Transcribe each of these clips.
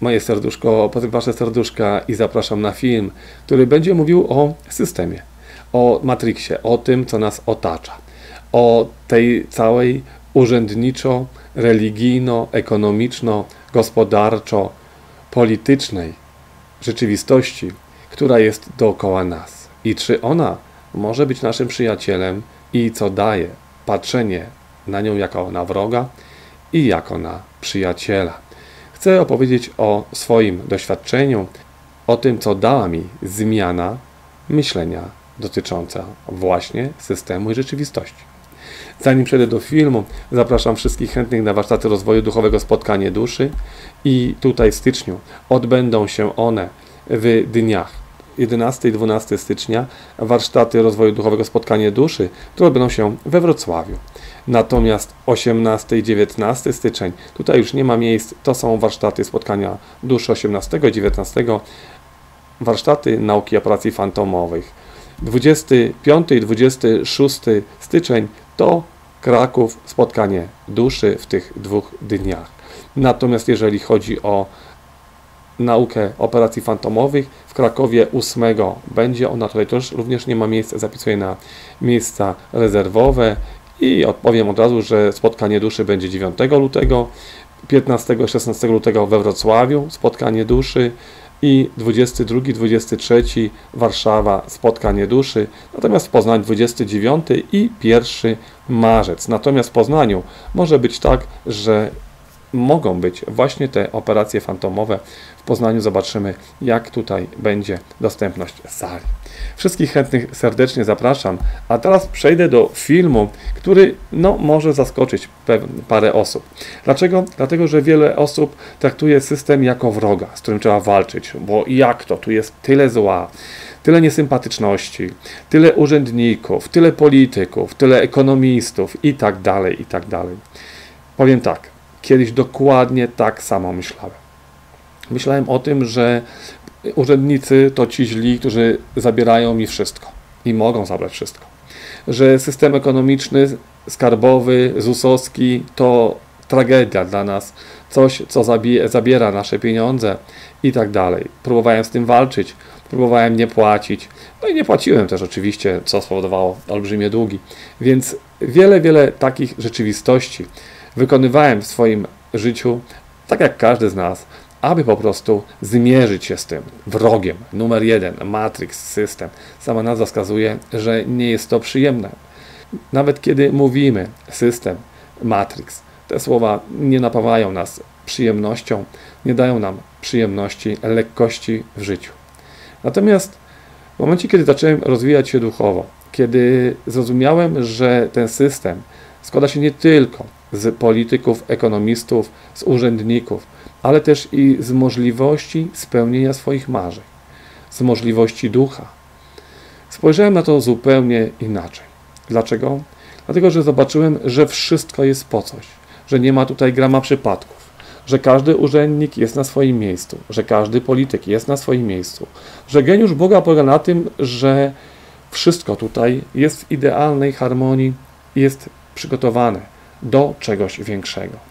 Moje serduszko, wasze serduszka i zapraszam na film, który będzie mówił o systemie, o Matrixie, o tym, co nas otacza, o tej całej urzędniczo, religijno, ekonomiczno, gospodarczo, politycznej rzeczywistości, która jest dookoła nas. I czy ona może być naszym przyjacielem i co daje patrzenie na nią jako na wroga i jako na przyjaciela. Chcę opowiedzieć o swoim doświadczeniu, o tym, co dała mi zmiana myślenia dotycząca właśnie systemu i rzeczywistości. Zanim przejdę do filmu, zapraszam wszystkich chętnych na warsztaty rozwoju duchowego Spotkanie Duszy i tutaj w styczniu odbędą się one w dniach 11 i 12 stycznia warsztaty rozwoju duchowego Spotkanie Duszy, które odbędą się we Wrocławiu. Natomiast 18 i 19 styczeń, tutaj już nie ma miejsc, to są warsztaty spotkania duszy 18 i 19, warsztaty nauki operacji fantomowych. 25 i 26 styczeń to Kraków, spotkanie duszy w tych dwóch dniach. Natomiast jeżeli chodzi o naukę operacji fantomowych, w Krakowie 8 będzie ona, tutaj też również nie ma miejsca, zapisuję na miejsca rezerwowe i odpowiem od razu, że spotkanie duszy będzie 9 lutego, 15-16 lutego we Wrocławiu spotkanie duszy i 22-23 Warszawa spotkanie duszy, natomiast w Poznaniu 29 i 1 marzec. Natomiast w Poznaniu może być tak, że mogą być właśnie te operacje fantomowe. W Poznaniu zobaczymy, jak tutaj będzie dostępność sali. Wszystkich chętnych serdecznie zapraszam, a teraz przejdę do filmu, który no, może zaskoczyć parę osób. Dlaczego? Dlatego, że wiele osób traktuje system jako wroga, z którym trzeba walczyć, bo jak to, tu jest tyle zła, tyle niesympatyczności, tyle urzędników, tyle polityków, tyle ekonomistów i tak dalej, i tak dalej. Powiem tak, Kiedyś dokładnie tak samo myślałem. Myślałem o tym, że urzędnicy to ci źli, którzy zabierają mi wszystko i mogą zabrać wszystko. Że system ekonomiczny, skarbowy, ZUS-owski to tragedia dla nas, coś, co zabiera nasze pieniądze i tak dalej. Próbowałem z tym walczyć, próbowałem nie płacić, no i nie płaciłem też oczywiście, co spowodowało olbrzymie długi. Więc wiele, wiele takich rzeczywistości wykonywałem w swoim życiu, tak jak każdy z nas, aby po prostu zmierzyć się z tym wrogiem. Numer jeden, Matrix, system. Sama nazwa wskazuje, że nie jest to przyjemne. Nawet kiedy mówimy system, Matrix, te słowa nie napawają nas przyjemnością, nie dają nam przyjemności, lekkości w życiu. Natomiast w momencie, kiedy zacząłem rozwijać się duchowo, kiedy zrozumiałem, że ten system składa się nie tylko z polityków, ekonomistów, z urzędników, ale też i z możliwości spełnienia swoich marzeń, z możliwości ducha. Spojrzałem na to zupełnie inaczej. Dlaczego? Dlatego, że zobaczyłem, że wszystko jest po coś, że nie ma tutaj grama przypadków. że każdy urzędnik jest na swoim miejscu, że każdy polityk jest na swoim miejscu, że geniusz Boga polega na tym, że wszystko tutaj jest w idealnej harmonii, jest przygotowane do czegoś większego.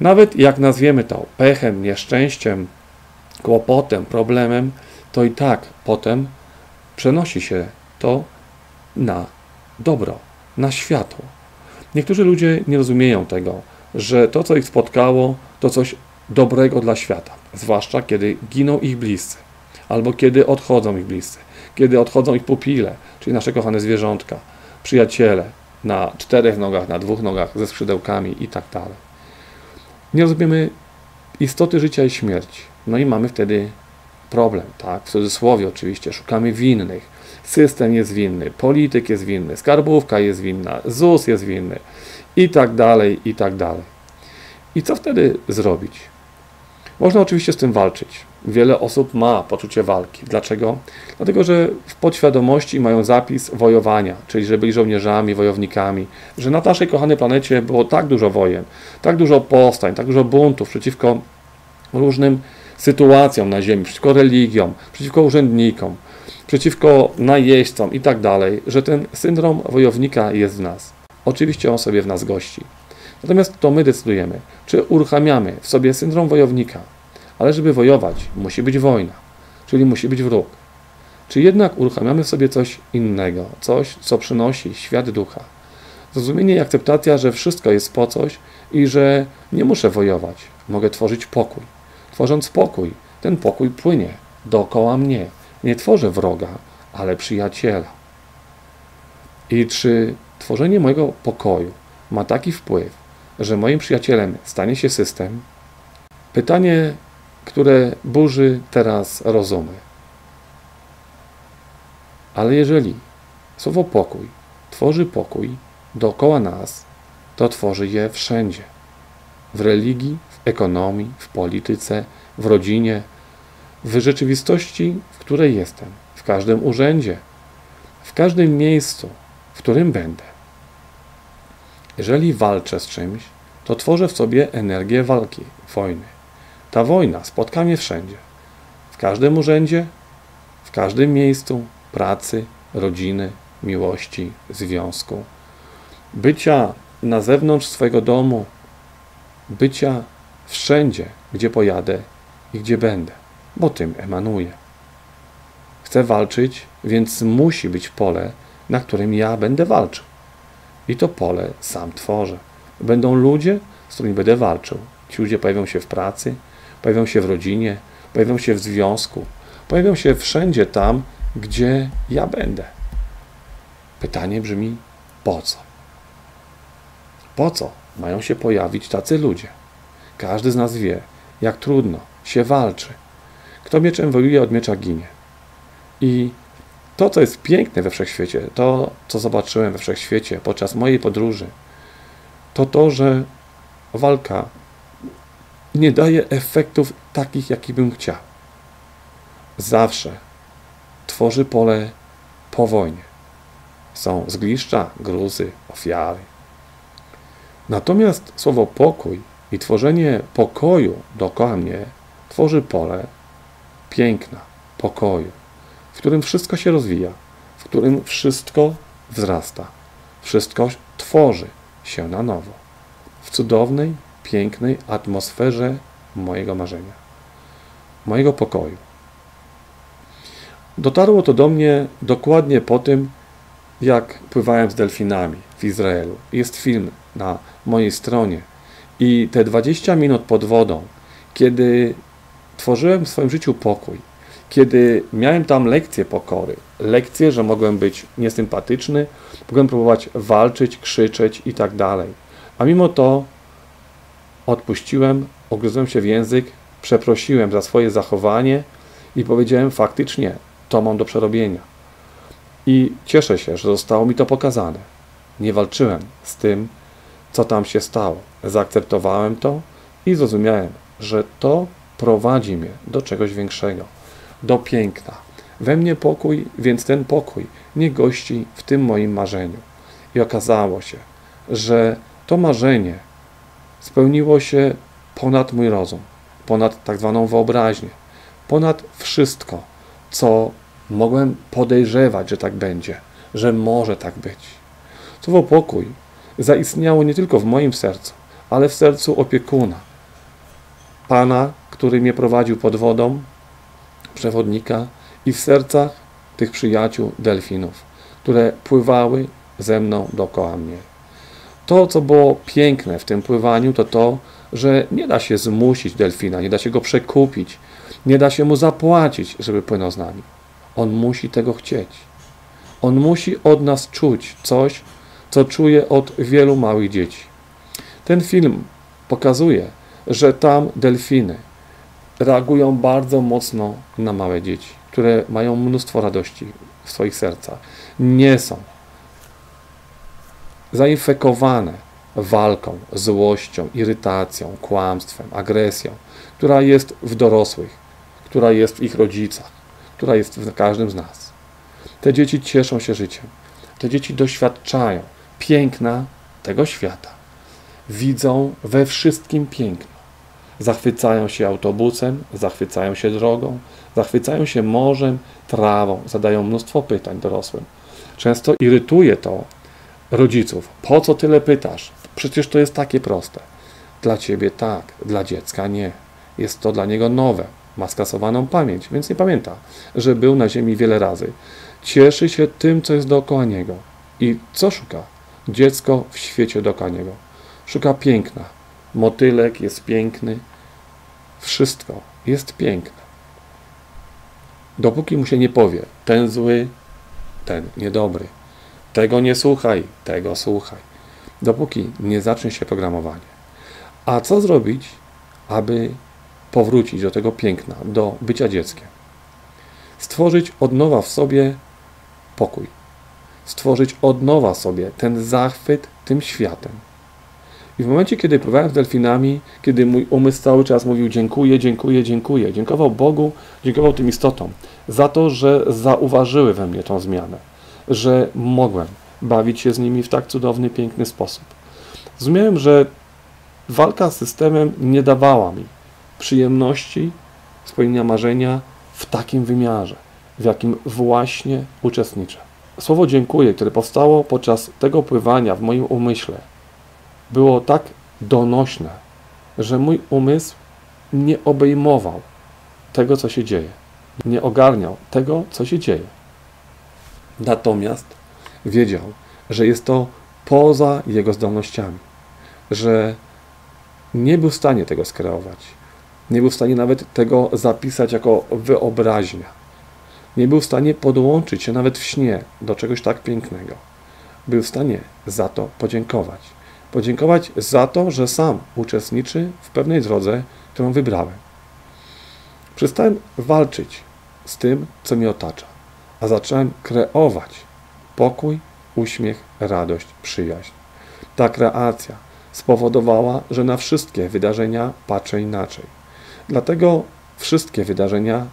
Nawet jak nazwiemy to pechem, nieszczęściem, kłopotem, problemem, to i tak potem przenosi się to na dobro, na światło. Niektórzy ludzie nie rozumieją tego, że to, co ich spotkało, to coś dobrego dla świata, zwłaszcza kiedy giną ich bliscy, albo kiedy odchodzą ich bliscy, kiedy odchodzą ich pupile, czyli nasze kochane zwierzątka, przyjaciele na czterech nogach, na dwóch nogach, ze skrzydełkami i tak dalej. Nie rozumiemy istoty życia i śmierci. No i mamy wtedy problem, tak? W cudzysłowie oczywiście, szukamy winnych. System jest winny, polityk jest winny, skarbówka jest winna, ZUS jest winny i tak dalej, i tak dalej. I co wtedy zrobić? Można oczywiście z tym walczyć. Wiele osób ma poczucie walki. Dlaczego? Dlatego, że w podświadomości mają zapis wojowania, czyli że byli żołnierzami, wojownikami, że na naszej kochanej planecie było tak dużo wojen, tak dużo powstań, tak dużo buntów przeciwko różnym sytuacjom na Ziemi, przeciwko religiom, przeciwko urzędnikom, przeciwko najeźdźcom i tak dalej, że ten syndrom wojownika jest w nas. Oczywiście on sobie w nas gości. Natomiast to my decydujemy, czy uruchamiamy w sobie syndrom wojownika, ale żeby wojować, musi być wojna, czyli musi być wróg. Czy jednak uruchamiamy w sobie coś innego, coś, co przynosi świat ducha? Zrozumienie i akceptacja, że wszystko jest po coś i że nie muszę wojować, mogę tworzyć pokój. Tworząc pokój, ten pokój płynie dookoła mnie. Nie tworzę wroga, ale przyjaciela. I czy tworzenie mojego pokoju ma taki wpływ, że moim przyjacielem stanie się system? Pytanie, które burzy teraz rozumy. Ale jeżeli słowo pokój tworzy pokój dookoła nas, to tworzy je wszędzie. W religii, w ekonomii, w polityce, w rodzinie, w rzeczywistości, w której jestem, w każdym urzędzie, w każdym miejscu, w którym będę. Jeżeli walczę z czymś, to tworzę w sobie energię walki, wojny. Ta wojna spotka mnie wszędzie. W każdym urzędzie, w każdym miejscu pracy, rodziny, miłości, związku. Bycia na zewnątrz swojego domu, bycia wszędzie, gdzie pojadę i gdzie będę, bo tym emanuję. Chcę walczyć, więc musi być pole, na którym ja będę walczył. I to pole sam tworzę. Będą ludzie, z którymi będę walczył. Ci ludzie pojawią się w pracy, pojawią się w rodzinie, pojawią się w związku, pojawią się wszędzie tam, gdzie ja będę. Pytanie brzmi: po co? Po co mają się pojawić tacy ludzie? Każdy z nas wie, jak trudno się walczy. Kto mieczem wojuje, od miecza ginie. I to, co jest piękne we wszechświecie, to, co zobaczyłem we wszechświecie podczas mojej podróży, to to, że walka nie daje efektów takich, jakich bym chciał. Zawsze tworzy pole po wojnie. Są zgliszcza, gruzy, ofiary. Natomiast słowo pokój i tworzenie pokoju dookoła mnie tworzy pole piękna, pokoju, w którym wszystko się rozwija, w którym wszystko wzrasta, wszystko tworzy się na nowo, w cudownej, pięknej atmosferze mojego marzenia, mojego pokoju. Dotarło to do mnie dokładnie po tym, jak pływałem z delfinami w Izraelu. Jest film na mojej stronie. I te 20 minut pod wodą, kiedy tworzyłem w swoim życiu pokój, kiedy miałem tam lekcje pokory, lekcje, że mogłem być niesympatyczny, mogłem próbować walczyć, krzyczeć i tak dalej. A mimo to odpuściłem, ogryzłem się w język, przeprosiłem za swoje zachowanie i powiedziałem faktycznie, to mam do przerobienia. I cieszę się, że zostało mi to pokazane. Nie walczyłem z tym, co tam się stało. Zaakceptowałem to i zrozumiałem, że to prowadzi mnie do czegoś większego, do piękna. We mnie pokój, więc ten pokój nie gości w tym moim marzeniu. I okazało się, że to marzenie spełniło się ponad mój rozum, ponad tak zwaną wyobraźnię, ponad wszystko, co mogłem podejrzewać, że tak będzie, że może tak być. Słowo pokój zaistniało nie tylko w moim sercu, ale w sercu opiekuna, Pana, który mnie prowadził pod wodą, przewodnika i w sercach tych przyjaciół delfinów, które pływały ze mną dookoła mnie. To, co było piękne w tym pływaniu, to to, że nie da się zmusić delfina, nie da się go przekupić, nie da się mu zapłacić, żeby płynął z nami. On musi tego chcieć. On musi od nas czuć coś, co czuje od wielu małych dzieci. Ten film pokazuje, że tam delfiny reagują bardzo mocno na małe dzieci, które mają mnóstwo radości w swoich sercach. Nie są zainfekowane walką, złością, irytacją, kłamstwem, agresją, która jest w dorosłych, która jest w ich rodzicach, która jest w każdym z nas. Te dzieci cieszą się życiem. Te dzieci doświadczają piękna tego świata. Widzą we wszystkim piękno. Zachwycają się autobusem, zachwycają się drogą, zachwycają się morzem, trawą, zadają mnóstwo pytań dorosłym. Często irytuje to rodziców. Po co tyle pytasz? Przecież to jest takie proste. Dla ciebie tak, dla dziecka nie. Jest to dla niego nowe, ma skasowaną pamięć, więc nie pamięta, że był na ziemi wiele razy. Cieszy się tym, co jest dookoła niego. I co szuka? Dziecko w świecie dookoła niego. Szuka piękna. Motylek jest piękny. Wszystko jest piękne. Dopóki mu się nie powie, ten zły, ten niedobry, tego nie słuchaj, tego słuchaj. Dopóki nie zacznie się programowanie. A co zrobić, aby powrócić do tego piękna, do bycia dzieckiem? Stworzyć od nowa w sobie pokój. Stworzyć od nowa sobie ten zachwyt tym światem. I w momencie, kiedy pływałem z delfinami, kiedy mój umysł cały czas mówił dziękuję, dziękuję, dziękuję, dziękował Bogu, dziękował tym istotom za to, że zauważyły we mnie tą zmianę, że mogłem bawić się z nimi w tak cudowny, piękny sposób. Zrozumiałem, że walka z systemem nie dawała mi przyjemności, spełnienia marzenia w takim wymiarze w jakim właśnie uczestniczę. Słowo dziękuję, które powstało podczas tego pływania w moim umyśle, było tak donośne, że mój umysł nie obejmował tego, co się dzieje. Nie ogarniał tego, co się dzieje. Natomiast wiedział, że jest to poza jego zdolnościami, że nie był w stanie tego skreować, nie był w stanie nawet tego zapisać jako wyobraźnia nie był w stanie podłączyć się nawet w śnie do czegoś tak pięknego. Był w stanie za to podziękować. Podziękować za to, że sam uczestniczy w pewnej drodze, którą wybrałem. Przestałem walczyć z tym, co mnie otacza, a zacząłem kreować pokój, uśmiech, radość, przyjaźń. Ta kreacja spowodowała, że na wszystkie wydarzenia patrzę inaczej. Dlatego wszystkie wydarzenia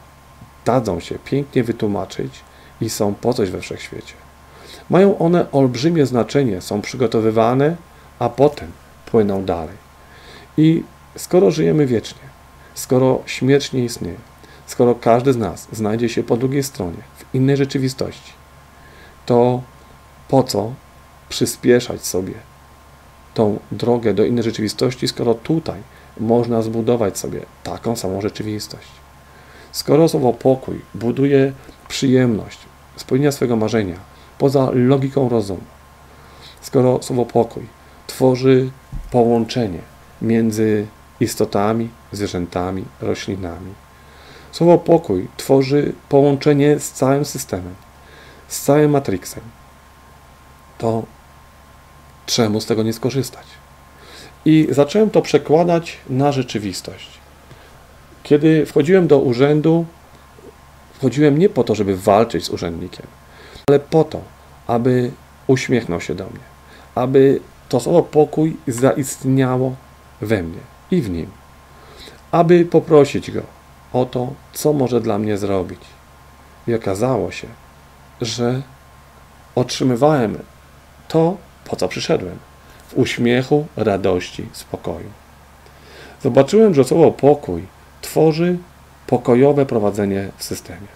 dadzą się pięknie wytłumaczyć i są po coś we wszechświecie. Mają one olbrzymie znaczenie, są przygotowywane, a potem płyną dalej. I skoro żyjemy wiecznie, skoro śmierć nie istnieje, skoro każdy z nas znajdzie się po drugiej stronie, innej rzeczywistości, to po co przyspieszać sobie tą drogę do innej rzeczywistości, skoro tutaj można zbudować sobie taką samą rzeczywistość? Skoro słowo pokój buduje przyjemność, spełnienia swojego marzenia poza logiką rozumu, skoro słowo pokój tworzy połączenie między istotami, zwierzętami, roślinami, słowo pokój tworzy połączenie z całym systemem, z całym Matrixem, to czemu z tego nie skorzystać? I zacząłem to przekładać na rzeczywistość. Kiedy wchodziłem do urzędu, wchodziłem nie po to, żeby walczyć z urzędnikiem, ale po to, aby uśmiechnął się do mnie, aby to słowo pokój zaistniało we mnie i w nim, aby poprosić go o to, co może dla mnie zrobić. I okazało się, że otrzymywałem to, po co przyszedłem w uśmiechu, radości, spokoju. zobaczyłem, że słowo pokój tworzy pokojowe prowadzenie w systemie.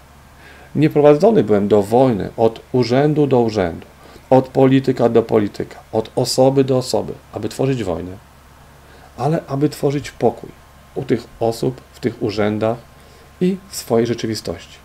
Nie prowadzony byłem do wojny od urzędu do urzędu, od polityka do polityka, od osoby do osoby, aby tworzyć wojnę, ale aby tworzyć pokój u tych osób, w tych urzędach i w swojej rzeczywistości.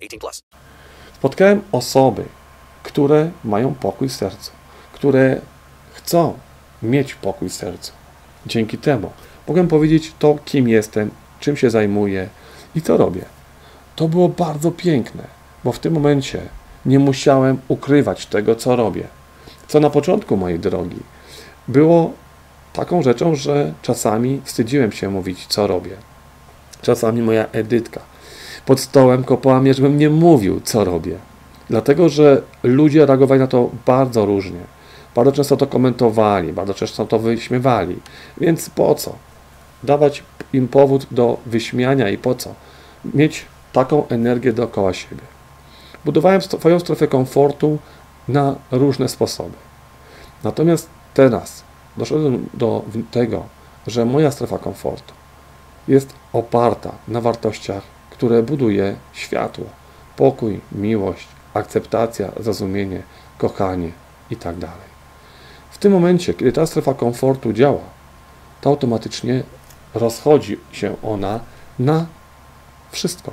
18 plus. Spotkałem osoby, które mają pokój w sercu, które chcą mieć pokój w sercu. Dzięki temu mogłem powiedzieć to, kim jestem, czym się zajmuję i co robię. To było bardzo piękne, bo w tym momencie nie musiałem ukrywać tego, co robię. Co na początku mojej drogi było taką rzeczą, że czasami wstydziłem się mówić, co robię. Czasami moja Edytka pod stołem kopała mnie, żebym nie mówił, co robię. Dlatego, że ludzie reagowali na to bardzo różnie. Bardzo często to komentowali, bardzo często to wyśmiewali. Więc po co? Dawać im powód do wyśmiania i po co? Mieć taką energię dookoła siebie. Budowałem swoją strefę komfortu na różne sposoby. Natomiast teraz doszedłem do tego, że moja strefa komfortu jest oparta na wartościach, które buduje światło, pokój, miłość, akceptacja, zrozumienie, kochanie itd. W tym momencie, kiedy ta strefa komfortu działa, to automatycznie rozchodzi się ona na wszystko,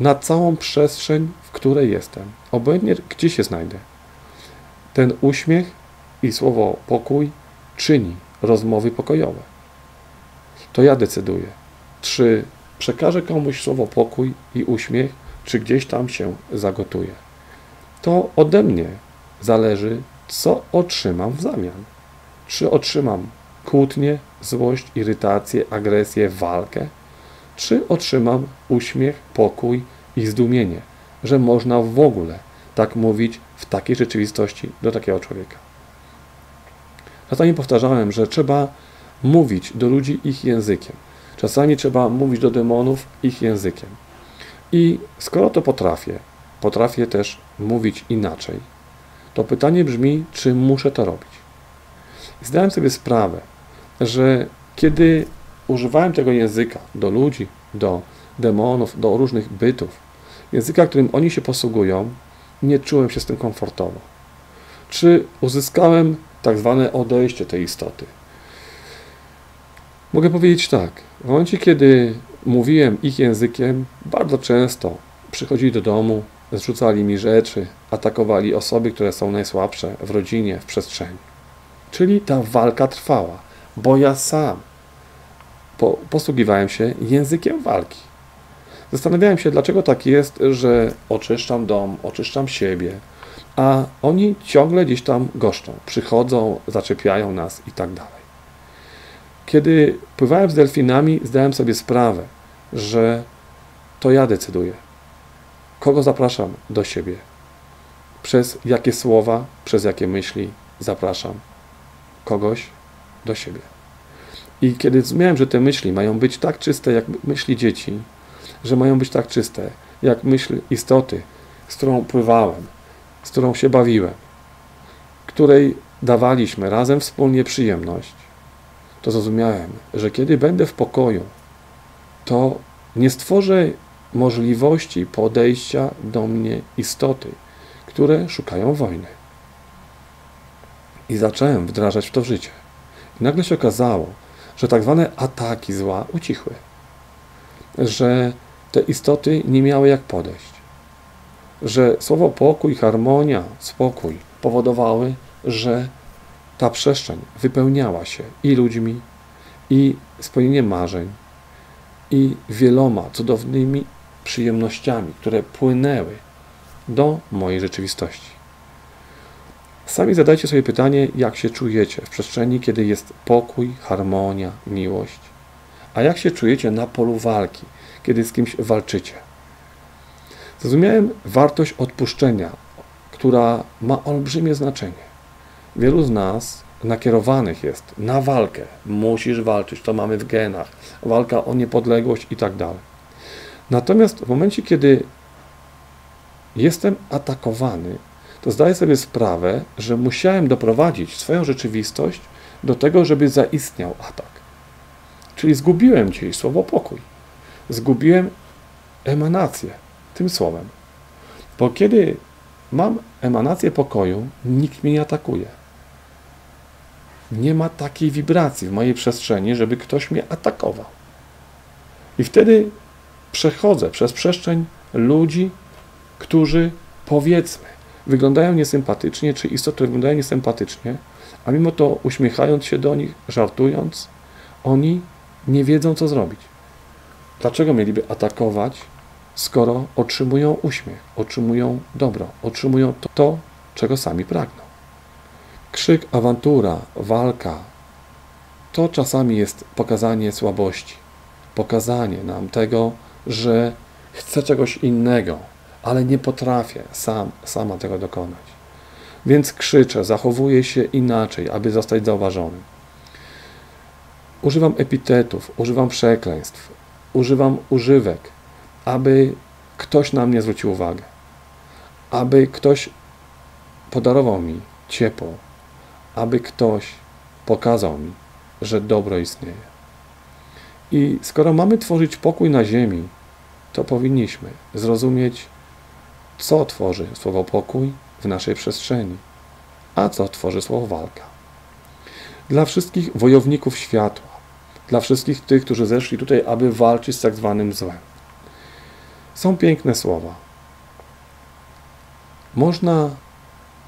na całą przestrzeń, w której jestem, obojętnie gdzie się znajdę. Ten uśmiech i słowo pokój czyni rozmowy pokojowe. To ja decyduję, czy przekażę komuś słowo pokój i uśmiech, czy gdzieś tam się zagotuje. To ode mnie zależy, co otrzymam w zamian. Czy otrzymam kłótnię, złość, irytację, agresję, walkę, czy otrzymam uśmiech, pokój i zdumienie, że można w ogóle tak mówić w takiej rzeczywistości do takiego człowieka. Czasami powtarzałem, że trzeba mówić do ludzi ich językiem. Czasami trzeba mówić do demonów ich językiem. I skoro to potrafię, potrafię też mówić inaczej, to pytanie brzmi, czy muszę to robić. zdałem sobie sprawę, że kiedy używałem tego języka do ludzi, do demonów, do różnych bytów, języka, którym oni się posługują, nie czułem się z tym komfortowo. Czy uzyskałem tak zwane odejście tej istoty? Mogę powiedzieć tak. W momencie, kiedy mówiłem ich językiem, bardzo często przychodzili do domu, zrzucali mi rzeczy, atakowali osoby, które są najsłabsze w rodzinie, w przestrzeni. Czyli ta walka trwała, bo ja sam po, posługiwałem się językiem walki. Zastanawiałem się, dlaczego tak jest, że oczyszczam dom, oczyszczam siebie, a oni ciągle gdzieś tam goszczą, przychodzą, zaczepiają nas i tak dalej. Kiedy pływałem z delfinami, zdałem sobie sprawę, że to ja decyduję, kogo zapraszam do siebie, przez jakie słowa, przez jakie myśli zapraszam kogoś do siebie. I kiedy zrozumiałem, że te myśli mają być tak czyste, jak myśli dzieci, że mają być tak czyste, jak myśl istoty, z którą pływałem, z którą się bawiłem, której dawaliśmy razem wspólnie przyjemność, to zrozumiałem, że kiedy będę w pokoju, to nie stworzę możliwości podejścia do mnie istoty, które szukają wojny. I zacząłem wdrażać w to życie. I nagle się okazało, że tak zwane ataki zła ucichły. Że te istoty nie miały jak podejść. Że słowo pokój, harmonia, spokój powodowały, że ta przestrzeń wypełniała się i ludźmi, i spełnieniem marzeń, i wieloma cudownymi przyjemnościami, które płynęły do mojej rzeczywistości. Sami zadajcie sobie pytanie, jak się czujecie w przestrzeni, kiedy jest pokój, harmonia, miłość, A jak się czujecie na polu walki, kiedy z kimś walczycie? Zrozumiałem wartość odpuszczenia, która ma olbrzymie znaczenie. Wielu z nas nakierowanych jest na walkę. Musisz walczyć, to mamy w genach. Walka o niepodległość i tak dalej. Natomiast w momencie, kiedy jestem atakowany, to zdaję sobie sprawę, że musiałem doprowadzić swoją rzeczywistość do tego, żeby zaistniał atak. Czyli zgubiłem dzisiaj słowo pokój. Zgubiłem emanację tym słowem. Bo kiedy mam emanację pokoju, nikt mnie nie atakuje. Nie ma takiej wibracji w mojej przestrzeni, żeby ktoś mnie atakował. I wtedy przechodzę przez przestrzeń ludzi, którzy powiedzmy wyglądają niesympatycznie, czy istoty wyglądają niesympatycznie, a mimo to uśmiechając się do nich, żartując, oni nie wiedzą, co zrobić. Dlaczego mieliby atakować, skoro otrzymują uśmiech, otrzymują dobro, otrzymują to, to czego sami pragną? Krzyk, awantura, walka to czasami jest pokazanie słabości, pokazanie nam tego, że chcę czegoś innego, ale nie potrafię sam, sama tego dokonać. Więc krzyczę, zachowuję się inaczej, aby zostać zauważonym. Używam epitetów, używam przekleństw, używam używek, aby ktoś na mnie zwrócił uwagę, aby ktoś podarował mi ciepło, aby ktoś pokazał mi, że dobro istnieje. I skoro mamy tworzyć pokój na ziemi, to powinniśmy zrozumieć, co tworzy słowo pokój w naszej przestrzeni, a co tworzy słowo walka. Dla wszystkich wojowników światła, dla wszystkich tych, którzy zeszli tutaj, aby walczyć z tak zwanym złem. Są piękne słowa. Można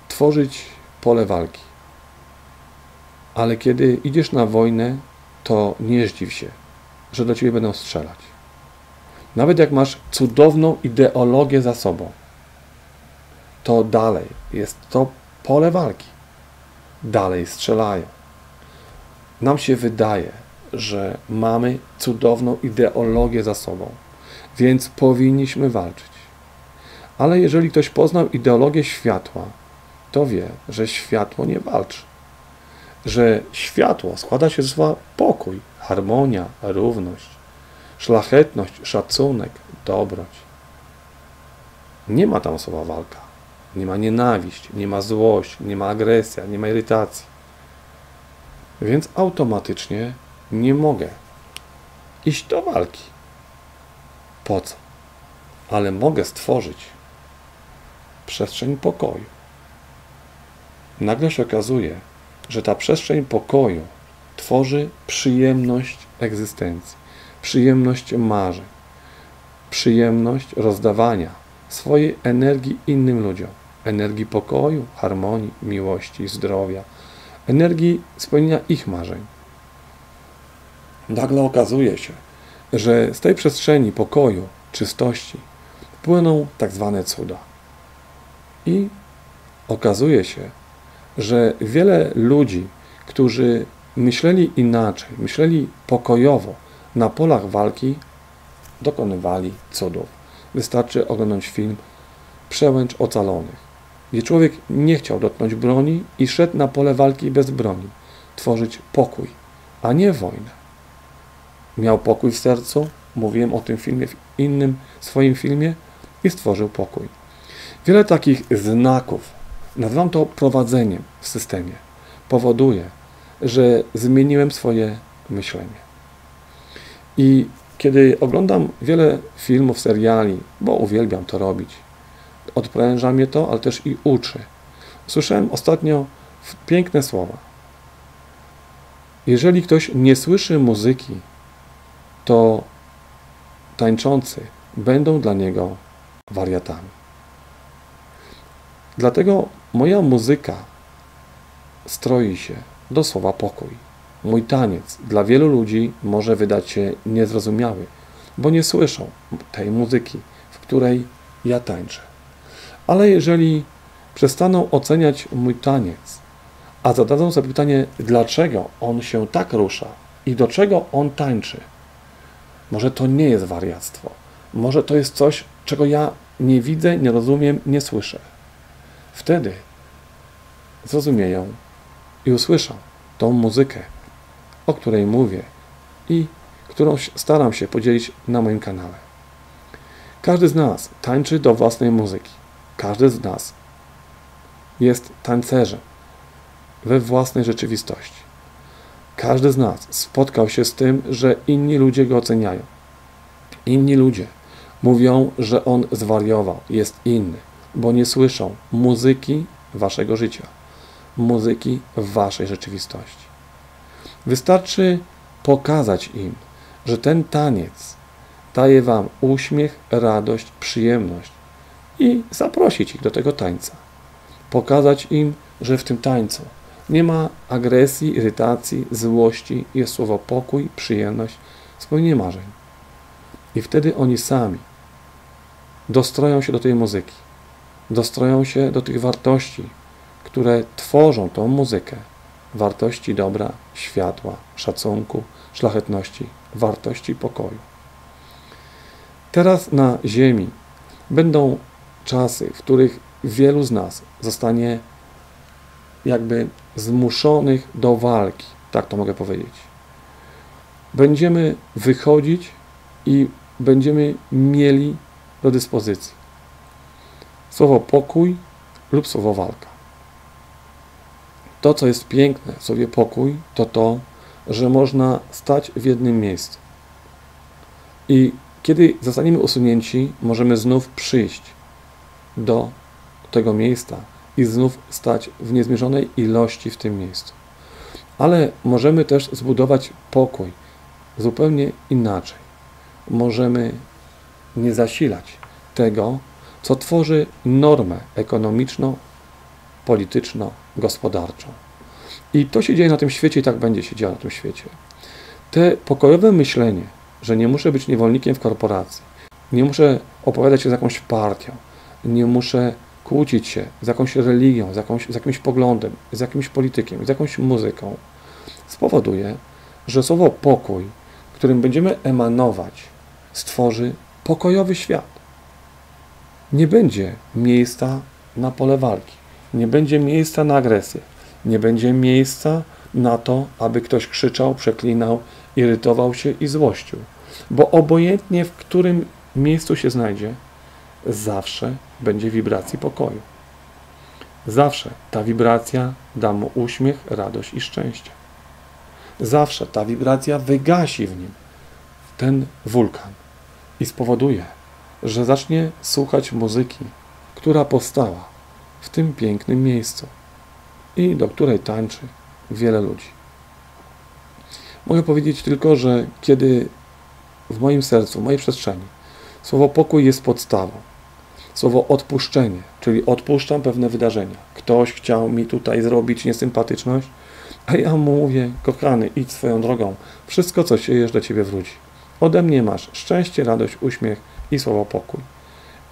tworzyć pole walki, ale kiedy idziesz na wojnę, to nie zdziw się, że do ciebie będą strzelać. Nawet jak masz cudowną ideologię za sobą, to dalej jest to pole walki. Dalej strzelają. Nam się wydaje, że mamy cudowną ideologię za sobą, więc powinniśmy walczyć. Ale jeżeli ktoś poznał ideologię światła, to wie, że światło nie walczy. Że światło składa się z słowa pokój, harmonia, równość, szlachetność, szacunek, dobroć. Nie ma tam słowa walka. Nie ma nienawiść, nie ma złość, nie ma agresja, nie ma irytacji. Więc automatycznie nie mogę iść do walki. Po co? Ale mogę stworzyć przestrzeń pokoju. Nagle się okazuje, że ta przestrzeń pokoju tworzy przyjemność egzystencji, przyjemność marzeń, przyjemność rozdawania swojej energii innym ludziom, energii pokoju, harmonii, miłości, zdrowia, energii spełnienia ich marzeń. Nagle okazuje się, że z tej przestrzeni pokoju, czystości płyną tak zwane cuda. I okazuje się, że wiele ludzi, którzy myśleli inaczej, myśleli pokojowo na polach walki, dokonywali cudów. Wystarczy oglądać film Przełęcz Ocalonych, gdzie człowiek nie chciał dotknąć broni i szedł na pole walki bez broni, tworzyć pokój, a nie wojnę. Miał pokój w sercu, mówiłem o tym filmie w innym swoim filmie i stworzył pokój. Wiele takich znaków, nazywam to prowadzeniem systemie, powoduje, że zmieniłem swoje myślenie. I kiedy oglądam wiele filmów, seriali, bo uwielbiam to robić, odpręża mnie to, ale też i uczy. Słyszałem ostatnio piękne słowa. Jeżeli ktoś nie słyszy muzyki, to tańczący będą dla niego wariatami. Dlatego moja muzyka stroi się do słowa pokój. Mój taniec dla wielu ludzi może wydać się niezrozumiały, bo nie słyszą tej muzyki, w której ja tańczę. Ale jeżeli przestaną oceniać mój taniec, a zadadzą sobie pytanie, dlaczego on się tak rusza i do czego on tańczy, Może to nie jest wariactwo. Może to jest coś, czego ja nie widzę, nie rozumiem, nie słyszę. Wtedy zrozumieją i usłyszą tą muzykę, o której mówię i którą staram się podzielić na moim kanale. Każdy z nas tańczy do własnej muzyki. Każdy z nas jest tancerzem we własnej rzeczywistości. Każdy z nas spotkał się z tym, że inni ludzie go oceniają. Inni ludzie mówią, że on zwariował, jest inny, bo nie słyszą muzyki waszego życia, muzyki w waszej rzeczywistości. Wystarczy pokazać im, że ten taniec daje wam uśmiech, radość, przyjemność i zaprosić ich do tego tańca. Pokazać im, że w tym tańcu nie ma agresji, irytacji, złości, jest słowo pokój, przyjemność, spełnienie marzeń. I wtedy oni sami dostroją się do tej muzyki, dostroją się do tych wartości, które tworzą tą muzykę. Wartości dobra, światła, szacunku, szlachetności, wartości pokoju. Teraz na Ziemi będą czasy, w których wielu z nas zostanie jakby zmuszonych do walki, tak to mogę powiedzieć. Będziemy wychodzić i będziemy mieli do dyspozycji słowo pokój lub słowo walka. To, co jest piękne w słowie pokój, to to, że można stać w jednym miejscu. I kiedy zostaniemy usunięci, możemy znów przyjść do tego miejsca i znów stać w niezmierzonej ilości w tym miejscu. Ale możemy też zbudować pokój zupełnie inaczej. Możemy nie zasilać tego, co tworzy normę ekonomiczną, polityczną, gospodarczą. I to się dzieje na tym świecie i tak będzie się działo na tym świecie. Te pokojowe myślenie, że nie muszę być niewolnikiem w korporacji, nie muszę opowiadać się z jakąś partią, nie muszę kłócić się z jakąś religią, z, jakąś, z jakimś poglądem, z jakimś politykiem, z jakąś muzyką, spowoduje, że słowo pokój, którym będziemy emanować, stworzy pokojowy świat. Nie będzie miejsca na pole walki, nie będzie miejsca na agresję, nie będzie miejsca na to, aby ktoś krzyczał, przeklinał, irytował się i złościł. Bo obojętnie w którym miejscu się znajdzie, zawsze będzie wibracji pokoju. Zawsze ta wibracja da mu uśmiech, radość i szczęście. Zawsze ta wibracja wygasi w nim ten wulkan i spowoduje, że zacznie słuchać muzyki, która powstała w tym pięknym miejscu i do której tańczy wiele ludzi. Mogę powiedzieć tylko, że kiedy w moim sercu, w mojej przestrzeni słowo pokój jest podstawą, słowo odpuszczenie, czyli odpuszczam pewne wydarzenia. Ktoś chciał mi tutaj zrobić niesympatyczność, a ja mu mówię, kochany, idź swoją drogą. Wszystko, co siejesz, do ciebie wróci. Ode mnie masz szczęście, radość, uśmiech i słowo pokój.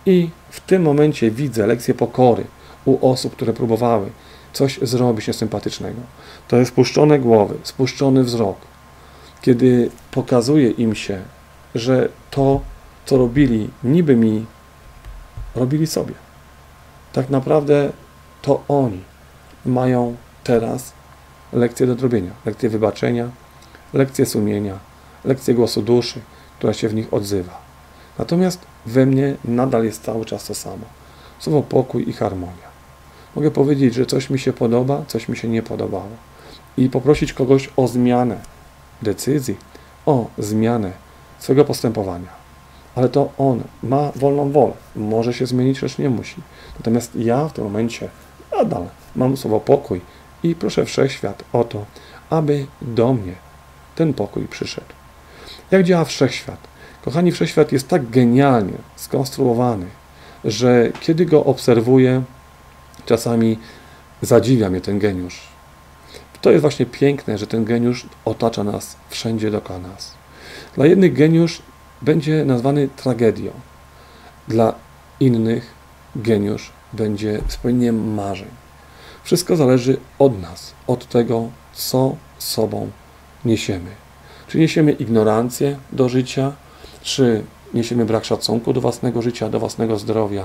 I w tym momencie widzę lekcję pokory u osób, które próbowały coś zrobić niesympatycznego. To jest spuszczone głowy, spuszczony wzrok, kiedy pokazuje im się, że to, co robili, niby mi robili sobie. Tak naprawdę to oni mają teraz lekcję do zrobienia, lekcję wybaczenia, lekcję sumienia, lekcję głosu duszy, która się w nich odzywa. Natomiast we mnie nadal jest cały czas to samo. Słowo pokój i harmonia. Mogę powiedzieć, że coś mi się podoba, coś mi się nie podobało. I poprosić kogoś o zmianę decyzji, o zmianę swojego postępowania ale to on ma wolną wolę. Może się zmienić, lecz nie musi. Natomiast ja w tym momencie nadal mam słowo pokój i proszę wszechświat o to, aby do mnie ten pokój przyszedł. Jak działa wszechświat? Kochani, wszechświat jest tak genialnie skonstruowany, że kiedy go obserwuję, czasami zadziwia mnie ten geniusz. To jest właśnie piękne, że ten geniusz otacza nas wszędzie dookoła nas. Dla jednych geniusz będzie nazwany tragedią. Dla innych geniusz będzie spełnieniem marzeń. Wszystko zależy od nas, od tego, co sobą niesiemy. Czy niesiemy ignorancję do życia, Czy niesiemy brak szacunku do własnego życia, do własnego zdrowia?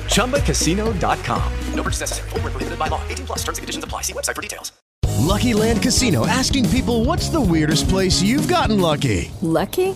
ChumbaCasino.com. No purchase necessary. Void where prohibited by law. 18 plus terms and conditions apply. See website for details. Lucky Land Casino asking people what's the weirdest place you've gotten lucky? Lucky?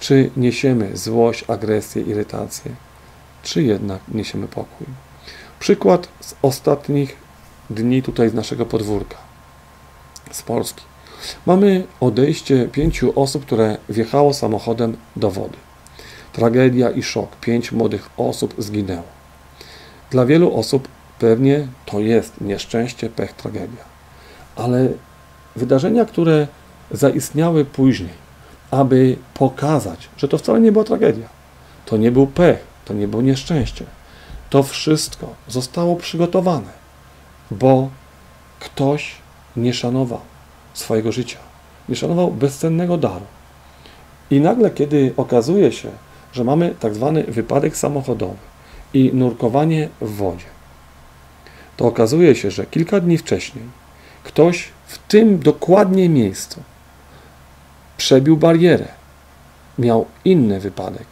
Czy niesiemy złość, agresję, irytację? Czy jednak niesiemy pokój? Przykład z ostatnich dni tutaj z naszego podwórka, z Polski. Mamy odejście pięciu osób, które wjechało samochodem do wody. Tragedia i szok. Pięć młodych osób zginęło. Dla wielu osób pewnie to jest nieszczęście, pech, tragedia. Ale wydarzenia, które zaistniały później, aby pokazać, że to wcale nie była tragedia, to nie był pech, to nie było nieszczęście. To wszystko zostało przygotowane, bo ktoś nie szanował swojego życia, nie szanował bezcennego daru. I nagle, kiedy okazuje się, że mamy tak zwany wypadek samochodowy i nurkowanie w wodzie, to okazuje się, że kilka dni wcześniej ktoś w tym dokładnie miejscu przebił barierę, miał inny wypadek,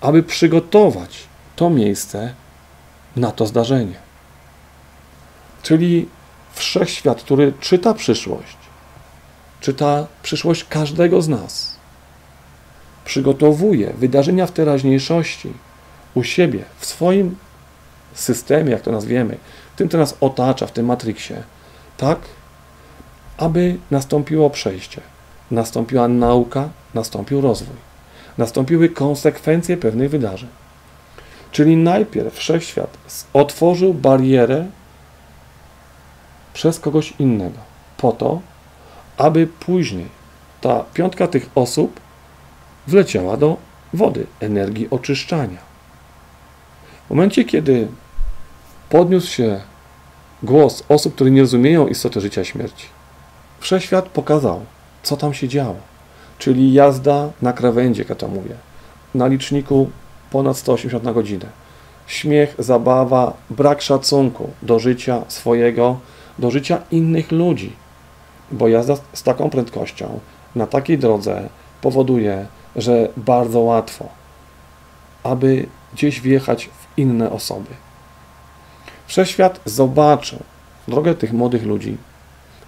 aby przygotować to miejsce na to zdarzenie. Czyli wszechświat, który czyta przyszłość, czyta przyszłość każdego z nas, przygotowuje wydarzenia w teraźniejszości u siebie, w swoim systemie, jak to nazwiemy, w tym, co nas otacza, w tym matriksie, tak, aby nastąpiło przejście, nastąpiła nauka, nastąpił rozwój, nastąpiły konsekwencje pewnych wydarzeń. Czyli najpierw wszechświat otworzył barierę przez kogoś innego, po to, aby później ta piątka tych osób wleciała do wody, energii oczyszczania. W momencie, kiedy podniósł się głos osób, które nie rozumieją istoty życia śmierci, wszechświat pokazał, co tam się działo. Czyli jazda na krawędzi, jak ja to mówię, na liczniku ponad 180 na godzinę. Śmiech, zabawa, brak szacunku do życia swojego, do życia innych ludzi. Bo jazda z taką prędkością na takiej drodze powoduje, że bardzo łatwo, aby gdzieś wjechać w inne osoby. Wszechświat zobaczył drogę tych młodych ludzi,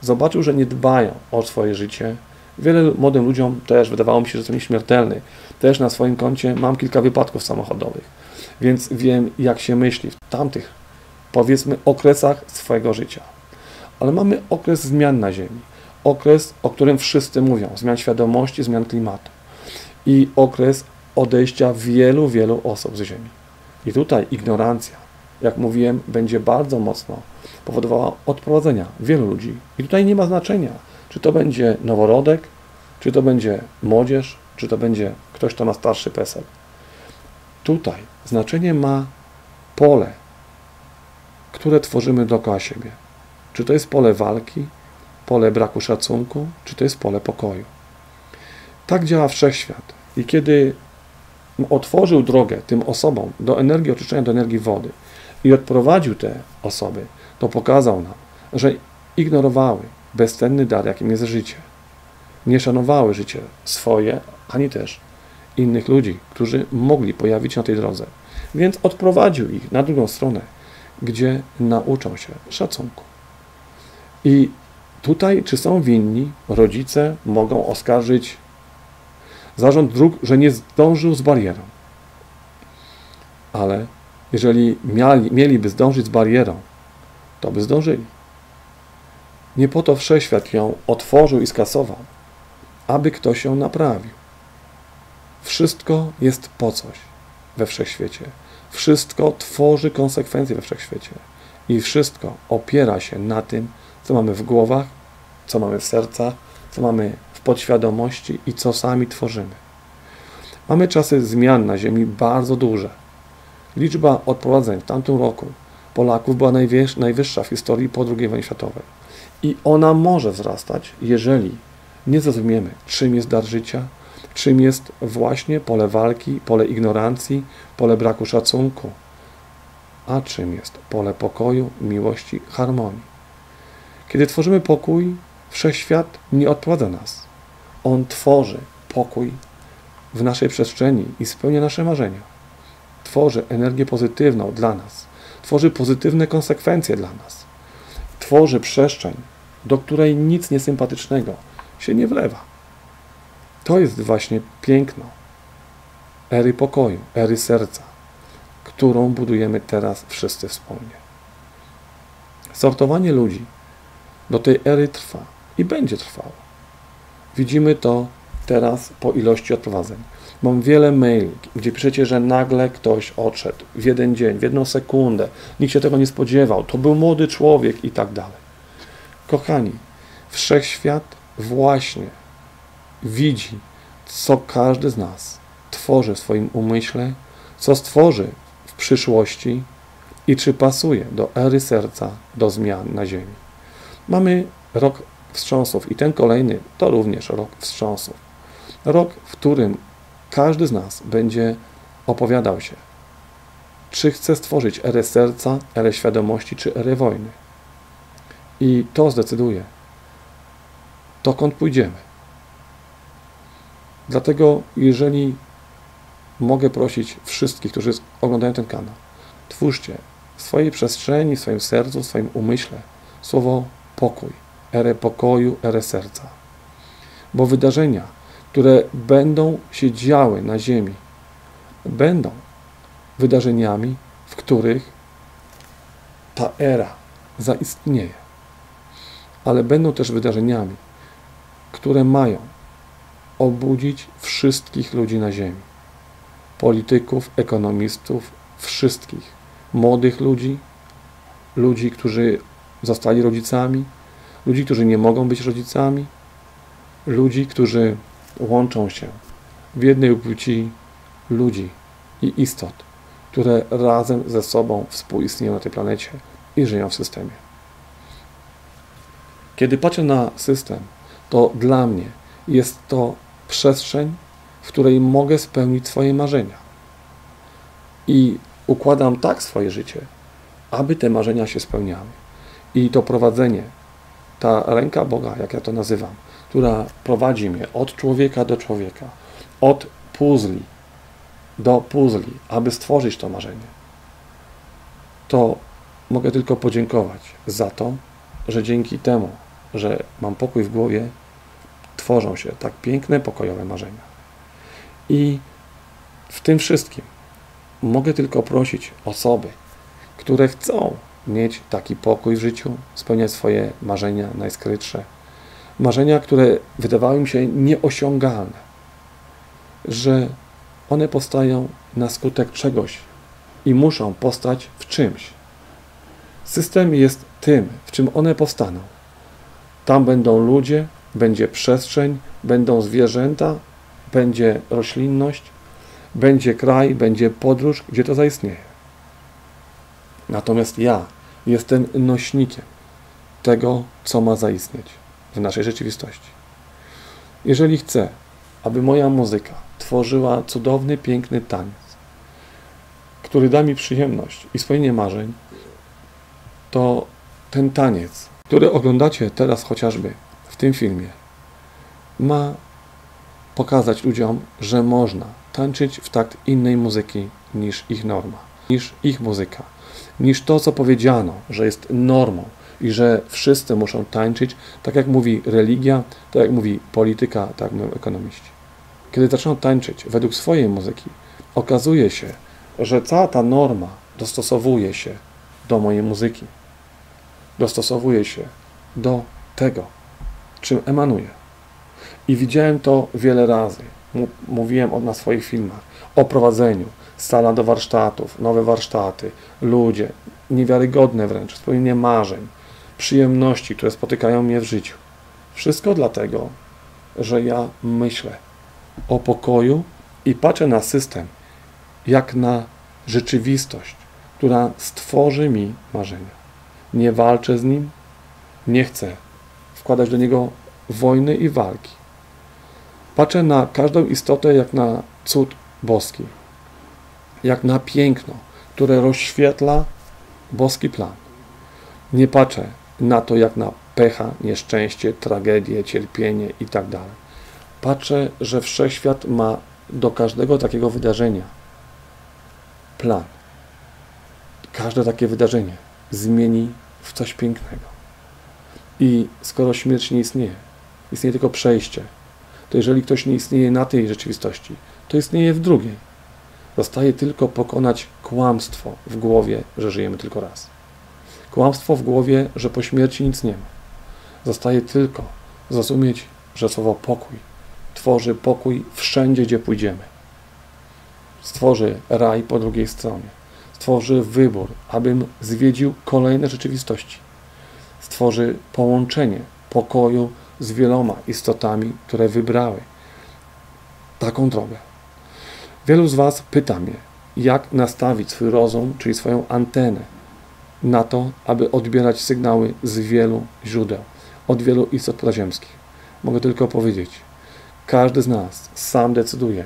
zobaczył, że nie dbają o swoje życie. Wiele młodym ludziom też wydawało mi się, że są nieśmiertelny. Też na swoim koncie mam kilka wypadków samochodowych, więc wiem, jak się myśli w tamtych, powiedzmy, okresach swojego życia. Ale mamy okres zmian na Ziemi. Okres, o którym wszyscy mówią, zmian świadomości, zmian klimatu. I okres odejścia wielu, wielu osób z Ziemi. I tutaj ignorancja, jak mówiłem, będzie bardzo mocno powodowała odprowadzenia wielu ludzi. I tutaj nie ma znaczenia, czy to będzie noworodek, czy to będzie młodzież, czy to będzie ktoś, kto ma starszy PESEL. Tutaj znaczenie ma pole, które tworzymy dookoła siebie. Czy to jest pole walki, pole braku szacunku, czy to jest pole pokoju. Tak działa wszechświat. I kiedy otworzył drogę tym osobom do energii oczyszczenia, do energii wody i odprowadził te osoby, to pokazał nam, że ignorowały bezcenny dar, jakim jest życie. Nie szanowały życie swoje, ani też innych ludzi, którzy mogli pojawić się na tej drodze. Więc odprowadził ich na drugą stronę, gdzie nauczą się szacunku. I tutaj, czy są winni, rodzice mogą oskarżyć zarząd dróg, że nie zdążył z barierą. Ale Jeżeli mieli, mieliby zdążyć z barierą, to by zdążyli. Nie po to wszechświat ją otworzył i skasował, aby ktoś ją naprawił. Wszystko jest po coś we wszechświecie. Wszystko tworzy konsekwencje we wszechświecie. I wszystko opiera się na tym, co mamy w głowach, co mamy w sercach, co mamy w podświadomości i co sami tworzymy. Mamy czasy zmian na Ziemi bardzo duże. Liczba odprowadzeń w tamtym roku Polaków była najwyższa w historii po II wojnie światowej. I ona może wzrastać, jeżeli nie zrozumiemy, czym jest dar życia, czym jest właśnie pole walki, pole ignorancji, pole braku szacunku, a czym jest pole pokoju, miłości, harmonii. Kiedy tworzymy pokój, wszechświat nie odprowadza nas. On tworzy pokój w naszej przestrzeni i spełnia nasze marzenia. Tworzy energię pozytywną dla nas. Tworzy pozytywne konsekwencje dla nas. Tworzy przestrzeń, do której nic niesympatycznego się nie wlewa. To jest właśnie piękno ery pokoju, ery serca, którą budujemy teraz wszyscy wspólnie. Sortowanie ludzi do tej ery trwa i będzie trwało. Widzimy to teraz po ilości odprowadzeń. Mam wiele maili, gdzie piszecie, że nagle ktoś odszedł w jeden dzień, w jedną sekundę, nikt się tego nie spodziewał, to był młody człowiek i tak dalej. Kochani, wszechświat właśnie widzi, co każdy z nas tworzy w swoim umyśle, co stworzy w przyszłości i czy pasuje do ery serca, do zmian na Ziemi. Mamy rok wstrząsów i ten kolejny to również rok wstrząsów. Rok, w którym każdy z nas będzie opowiadał się, czy chce stworzyć erę serca, erę świadomości, czy erę wojny. I to zdecyduje, dokąd pójdziemy. Dlatego, jeżeli mogę prosić wszystkich, którzy oglądają ten kanał, twórzcie w swojej przestrzeni, w swoim sercu, w swoim umyśle słowo pokój, erę pokoju, erę serca. Bo wydarzenia, które będą się działy na Ziemi, będą wydarzeniami, w których ta era zaistnieje, ale będą też wydarzeniami, które mają obudzić wszystkich ludzi na Ziemi. Polityków, ekonomistów, wszystkich. Młodych ludzi, ludzi, którzy zostali rodzicami, ludzi, którzy nie mogą być rodzicami, ludzi, którzy łączą się w jednej płci ludzi i istot, które razem ze sobą współistnieją na tej planecie i żyją w systemie. Kiedy patrzę na system, to dla mnie jest to przestrzeń, w której mogę spełnić swoje marzenia. I układam tak swoje życie, aby te marzenia się spełniały. I to prowadzenie, ta ręka Boga, jak ja to nazywam, która prowadzi mnie od człowieka do człowieka, od puzli do puzli, aby stworzyć to marzenie, to mogę tylko podziękować za to, że dzięki temu, że mam pokój w głowie, tworzą się tak piękne, pokojowe marzenia. I w tym wszystkim mogę tylko prosić osoby, które chcą mieć taki pokój w życiu, spełniać swoje marzenia najskrytsze, marzenia, które wydawały mi się nieosiągalne, że one powstają na skutek czegoś i muszą postać w czymś. System jest tym, w czym one powstaną. Tam będą ludzie, będzie przestrzeń, będą zwierzęta, będzie roślinność, będzie kraj, będzie podróż, gdzie to zaistnieje. Natomiast ja jestem nośnikiem tego, co ma zaistnieć w naszej rzeczywistości. Jeżeli chcę, aby moja muzyka tworzyła cudowny, piękny taniec, który da mi przyjemność i spełnienie marzeń, to ten taniec, który oglądacie teraz chociażby w tym filmie, ma pokazać ludziom, że można tańczyć w takt innej muzyki niż ich norma, niż ich muzyka, niż to, co powiedziano, że jest normą i że wszyscy muszą tańczyć, tak jak mówi religia, tak jak mówi polityka, tak mówią ekonomiści. Kiedy zaczną tańczyć według swojej muzyki, okazuje się, że cała ta norma dostosowuje się do mojej muzyki. Dostosowuje się do tego, czym emanuje. I widziałem to wiele razy. Mówiłem na swoich filmach o prowadzeniu, sala do warsztatów, nowe warsztaty, ludzie, niewiarygodne wręcz, spełnienie marzeń, przyjemności, które spotykają mnie w życiu. Wszystko dlatego, że ja myślę o pokoju i patrzę na system jak na rzeczywistość, która stworzy mi marzenia. Nie walczę z nim, nie chcę wkładać do niego wojny i walki. Patrzę na każdą istotę jak na cud boski, jak na piękno, które rozświetla boski plan. Nie patrzę na to jak na pecha, nieszczęście, tragedię, cierpienie itd. Tak patrzę, że wszechświat ma do każdego takiego wydarzenia plan. Każde takie wydarzenie zmieni w coś pięknego. I skoro śmierć nie istnieje, istnieje tylko przejście, to jeżeli ktoś nie istnieje na tej rzeczywistości, to istnieje w drugiej. Zostaje tylko pokonać kłamstwo w głowie, że żyjemy tylko raz. Kłamstwo w głowie, że po śmierci nic nie ma. Zostaje tylko zrozumieć, że słowo pokój tworzy pokój wszędzie, gdzie pójdziemy. Stworzy raj po drugiej stronie. Stworzy wybór, abym zwiedził kolejne rzeczywistości. Stworzy połączenie pokoju z wieloma istotami, które wybrały taką drogę. Wielu z Was pyta mnie, jak nastawić swój rozum, czyli swoją antenę na to, aby odbierać sygnały z wielu źródeł, od wielu istot podziemskich. Mogę tylko powiedzieć, każdy z nas sam decyduje,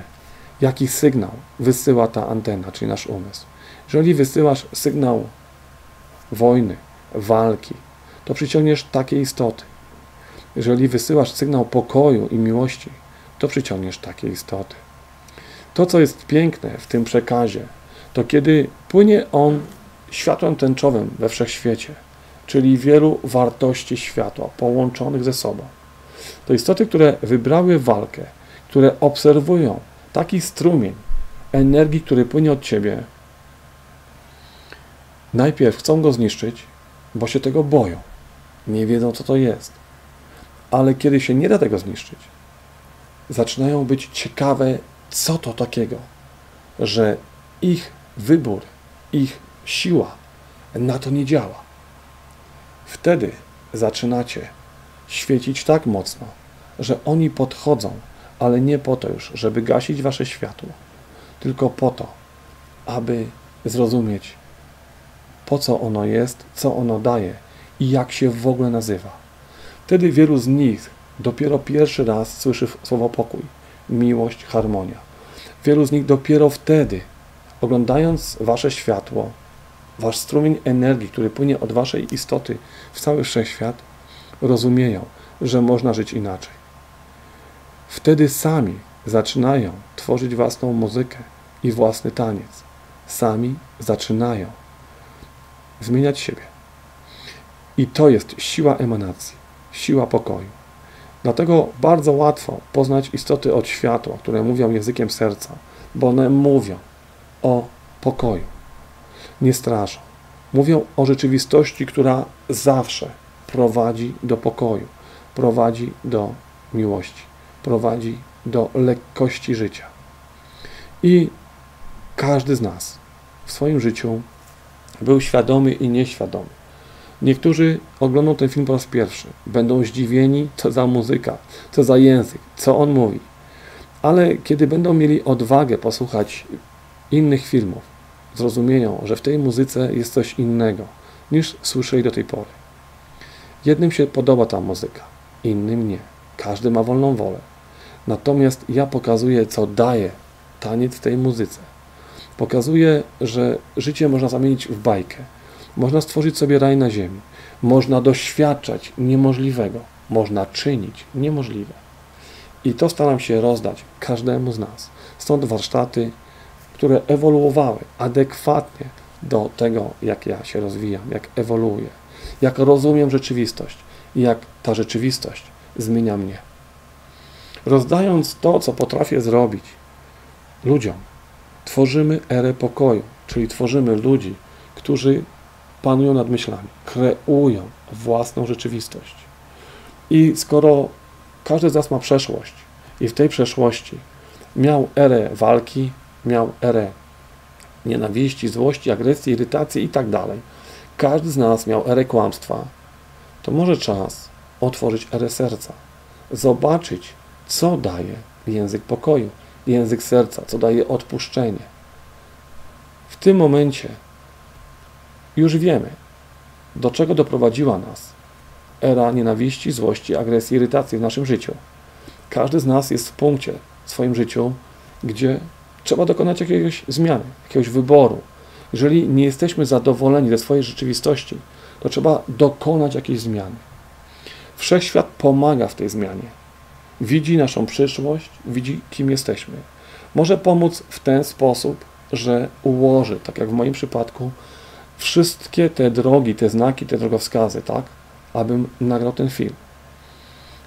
jaki sygnał wysyła ta antena, czyli nasz umysł. Jeżeli wysyłasz sygnał wojny, walki, to przyciągniesz takie istoty. Jeżeli wysyłasz sygnał pokoju i miłości, to przyciągniesz takie istoty. To, co jest piękne w tym przekazie, to kiedy płynie on światłem tęczowym we wszechświecie, czyli wielu wartości światła połączonych ze sobą. To istoty, które wybrały walkę, które obserwują taki strumień energii, który płynie od ciebie, najpierw chcą go zniszczyć, bo się tego boją. Nie wiedzą, co to jest. Ale kiedy się nie da tego zniszczyć, zaczynają być ciekawe, co to takiego, że ich wybór, ich siła na to nie działa. Wtedy zaczynacie świecić tak mocno, że oni podchodzą ale nie po to już, żeby gasić wasze światło, tylko po to, aby zrozumieć, po co ono jest, co ono daje i jak się w ogóle nazywa. Wtedy wielu z nich dopiero pierwszy raz słyszy słowo pokój, miłość, harmonia. Wielu z nich dopiero wtedy, oglądając wasze światło, wasz strumień energii, który płynie od waszej istoty w cały wszechświat, rozumieją, że można żyć inaczej. Wtedy sami zaczynają tworzyć własną muzykę i własny taniec. Sami zaczynają zmieniać siebie. I to jest siła emanacji, siła pokoju. Dlatego bardzo łatwo poznać istoty od światła, które mówią językiem serca, bo one mówią o pokoju, nie straszą. Mówią o rzeczywistości, która zawsze prowadzi do pokoju, prowadzi do miłości prowadzi do lekkości życia. I każdy z nas w swoim życiu był świadomy i nieświadomy. Niektórzy oglądną ten film po raz pierwszy, będą zdziwieni, co za muzyka, co za język, co on mówi. Ale kiedy będą mieli odwagę posłuchać innych filmów, zrozumieją, że w tej muzyce jest coś innego niż słyszeli do tej pory. Jednym się podoba ta muzyka, innym nie. Każdy ma wolną wolę. Natomiast ja pokazuję, co daje taniec tej muzyce. Pokazuję, że życie można zamienić w bajkę. Można stworzyć sobie raj na ziemi. Można doświadczać niemożliwego. Można czynić niemożliwe. I to staram się rozdać każdemu z nas. Stąd warsztaty, które ewoluowały adekwatnie do tego, jak ja się rozwijam, jak ewoluuję, jak rozumiem rzeczywistość i jak ta rzeczywistość zmienia mnie rozdając to, co potrafię zrobić ludziom, tworzymy erę pokoju, czyli tworzymy ludzi, którzy panują nad myślami, kreują własną rzeczywistość. I skoro każdy z nas ma przeszłość i w tej przeszłości miał erę walki, miał erę nienawiści, złości, agresji, irytacji i tak każdy z nas miał erę kłamstwa, to może czas otworzyć erę serca, zobaczyć, co daje język pokoju, język serca, co daje odpuszczenie. W tym momencie już wiemy, do czego doprowadziła nas era nienawiści, złości, agresji, irytacji w naszym życiu. Każdy z nas jest w punkcie w swoim życiu, gdzie trzeba dokonać jakiejś zmiany, jakiegoś wyboru. Jeżeli nie jesteśmy zadowoleni ze swojej rzeczywistości, to trzeba dokonać jakiejś zmiany. Wszechświat pomaga w tej zmianie. Widzi naszą przyszłość, widzi kim jesteśmy. Może pomóc w ten sposób, że ułoży, tak jak w moim przypadku, wszystkie te drogi, te znaki, te drogowskazy, tak, abym nagrał ten film.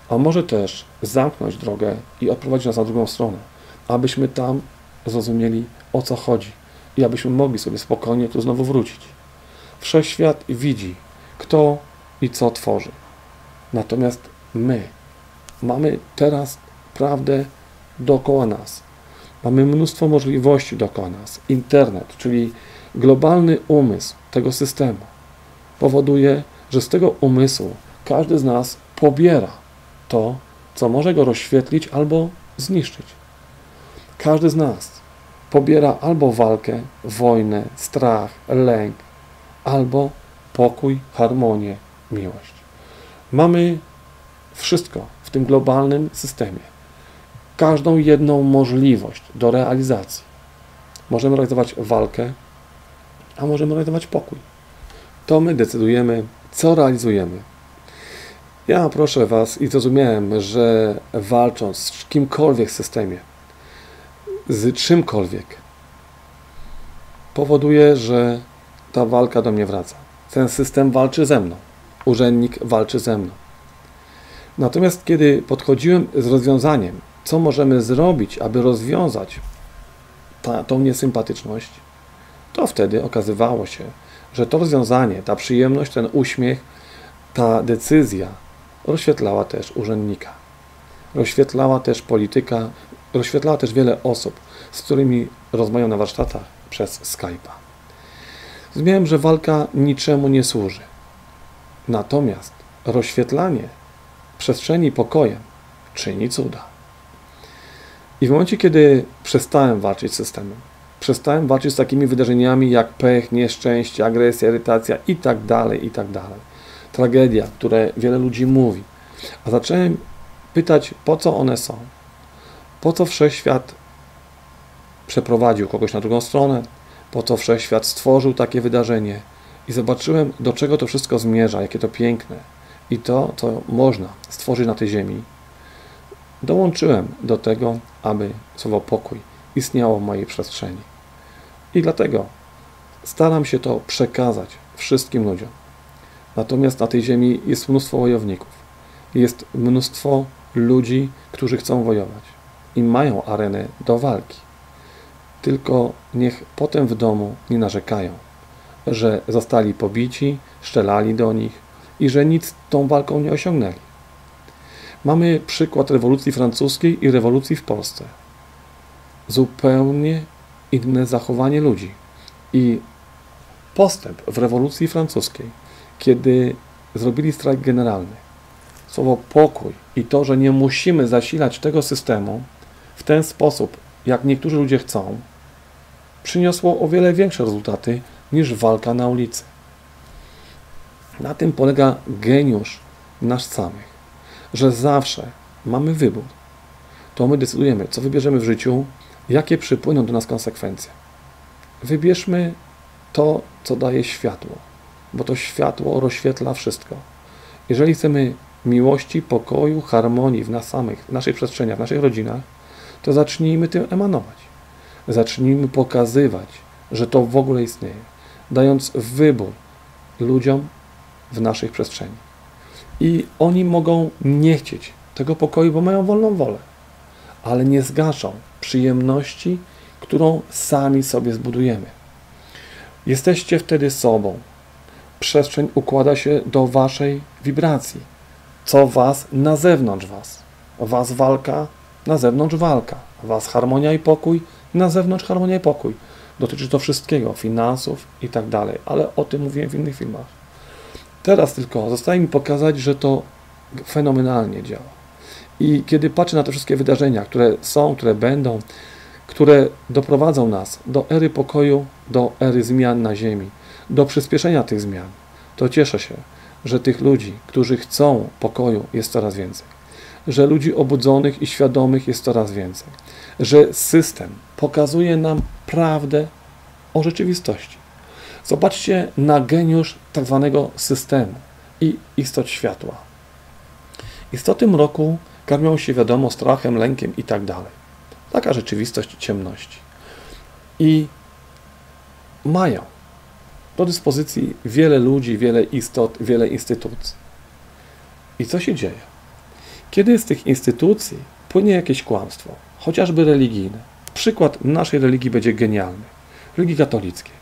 A może też zamknąć drogę i odprowadzić nas na drugą stronę, abyśmy tam zrozumieli o co chodzi i abyśmy mogli sobie spokojnie tu znowu wrócić. Wszechświat widzi, kto i co tworzy. Natomiast my mamy teraz prawdę dookoła nas. Mamy mnóstwo możliwości dookoła nas. Internet, czyli globalny umysł tego systemu, powoduje, że z tego umysłu każdy z nas pobiera to, co może go rozświetlić albo zniszczyć. Każdy z nas pobiera albo walkę, wojnę, strach, lęk, albo pokój, harmonię, miłość. Mamy wszystko w tym globalnym systemie. Każdą jedną możliwość do realizacji. Możemy realizować walkę, a możemy realizować pokój. To my decydujemy, co realizujemy. Ja proszę Was i zrozumiałem, że walcząc z kimkolwiek w systemie, z czymkolwiek, powoduje, że ta walka do mnie wraca. Ten system walczy ze mną. Urzędnik walczy ze mną. Natomiast kiedy podchodziłem z rozwiązaniem, co możemy zrobić, aby rozwiązać ta, tą niesympatyczność, to wtedy okazywało się, że to rozwiązanie, ta przyjemność, ten uśmiech, ta decyzja rozświetlała też urzędnika. Rozświetlała też polityka, rozświetlała też wiele osób, z którymi rozmawiam na warsztatach przez Skype'a. Zrozumiałem, że walka niczemu nie służy. Natomiast rozświetlanie przestrzeni pokojem czyni cuda. I w momencie, kiedy przestałem walczyć z systemem, przestałem walczyć z takimi wydarzeniami jak pech, nieszczęście, agresja, irytacja i tak dalej, i tak. Tragedia, które wiele ludzi mówi. A zacząłem pytać, po co one są? Po co wszechświat przeprowadził kogoś na drugą stronę? Po co wszechświat stworzył takie wydarzenie? I zobaczyłem, do czego to wszystko zmierza, jakie to piękne. I to, co można stworzyć na tej ziemi, dołączyłem do tego, aby słowo pokój istniało w mojej przestrzeni. I dlatego staram się to przekazać wszystkim ludziom. Natomiast na tej ziemi jest mnóstwo wojowników. Jest mnóstwo ludzi, którzy chcą wojować i mają arenę do walki. Tylko niech potem w domu nie narzekają, że zostali pobici, szczelali do nich i że nic tą walką nie osiągnęli. Mamy przykład rewolucji francuskiej i rewolucji w Polsce. Zupełnie inne zachowanie ludzi. I postęp w rewolucji francuskiej, kiedy zrobili strajk generalny, słowo pokój i to, że nie musimy zasilać tego systemu ten sposób, jak niektórzy ludzie chcą, przyniosło o wiele większe rezultaty niż walka na ulicy. Na tym polega geniusz nas samych, że zawsze mamy wybór. To my decydujemy, co wybierzemy w życiu, jakie przypłyną do nas konsekwencje. Wybierzmy to, co daje światło, bo to światło rozświetla wszystko. Jeżeli chcemy miłości, pokoju, harmonii w nas samych, w naszych przestrzeniach, w naszych rodzinach, to zacznijmy tym emanować. Zacznijmy pokazywać, że to w ogóle istnieje, dając wybór ludziom w naszych przestrzeni. I oni mogą nie chcieć tego pokoju, bo mają wolną wolę, ale nie zgaszą przyjemności, którą sami sobie zbudujemy. Jesteście wtedy sobą. Przestrzeń układa się do waszej wibracji. Co was na zewnątrz was. Was walka, na zewnątrz walka. Was harmonia i pokój, na zewnątrz harmonia i pokój. Dotyczy to wszystkiego, finansów i tak dalej, ale o tym mówiłem w innych filmach. Teraz tylko zostaje mi pokazać, że to fenomenalnie działa. I kiedy patrzę na te wszystkie wydarzenia, które są, które będą, które doprowadzą nas do ery pokoju, do ery zmian na Ziemi, do przyspieszenia tych zmian, to cieszę się, że tych ludzi, którzy chcą pokoju, jest coraz więcej. Że ludzi obudzonych i świadomych jest coraz więcej. Że system pokazuje nam prawdę o rzeczywistości. Zobaczcie na geniusz tak zwanego systemu i istot światła. Istoty mroku karmią się, wiadomo, strachem, lękiem i tak dalej. Taka rzeczywistość ciemności. I mają do dyspozycji wiele ludzi, wiele istot, wiele instytucji. I co się dzieje? Kiedy z tych instytucji płynie jakieś kłamstwo, chociażby religijne, przykład naszej religii będzie genialny, religii katolickiej.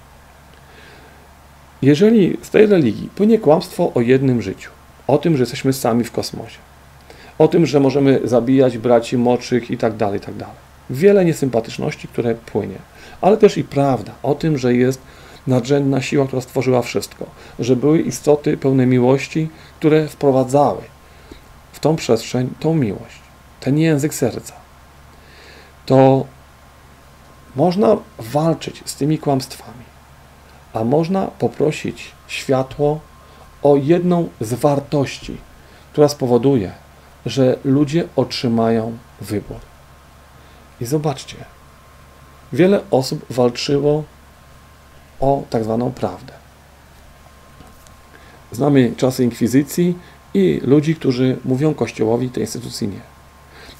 Jeżeli z tej religii płynie kłamstwo o jednym życiu, o tym, że jesteśmy sami w kosmosie, o tym, że możemy zabijać braci moczych i tak dalej, i tak dalej. Wiele niesympatyczności, które płynie, ale też i prawda o tym, że jest nadrzędna siła, która stworzyła wszystko, że były istoty pełne miłości, które wprowadzały w tą przestrzeń tą miłość, ten język serca. To można walczyć z tymi kłamstwami, a można poprosić światło o jedną z wartości, która spowoduje, że ludzie otrzymają wybór. I zobaczcie, wiele osób walczyło o tak zwaną prawdę. Znamy czasy inkwizycji i ludzi, którzy mówią Kościołowi tej instytucji nie.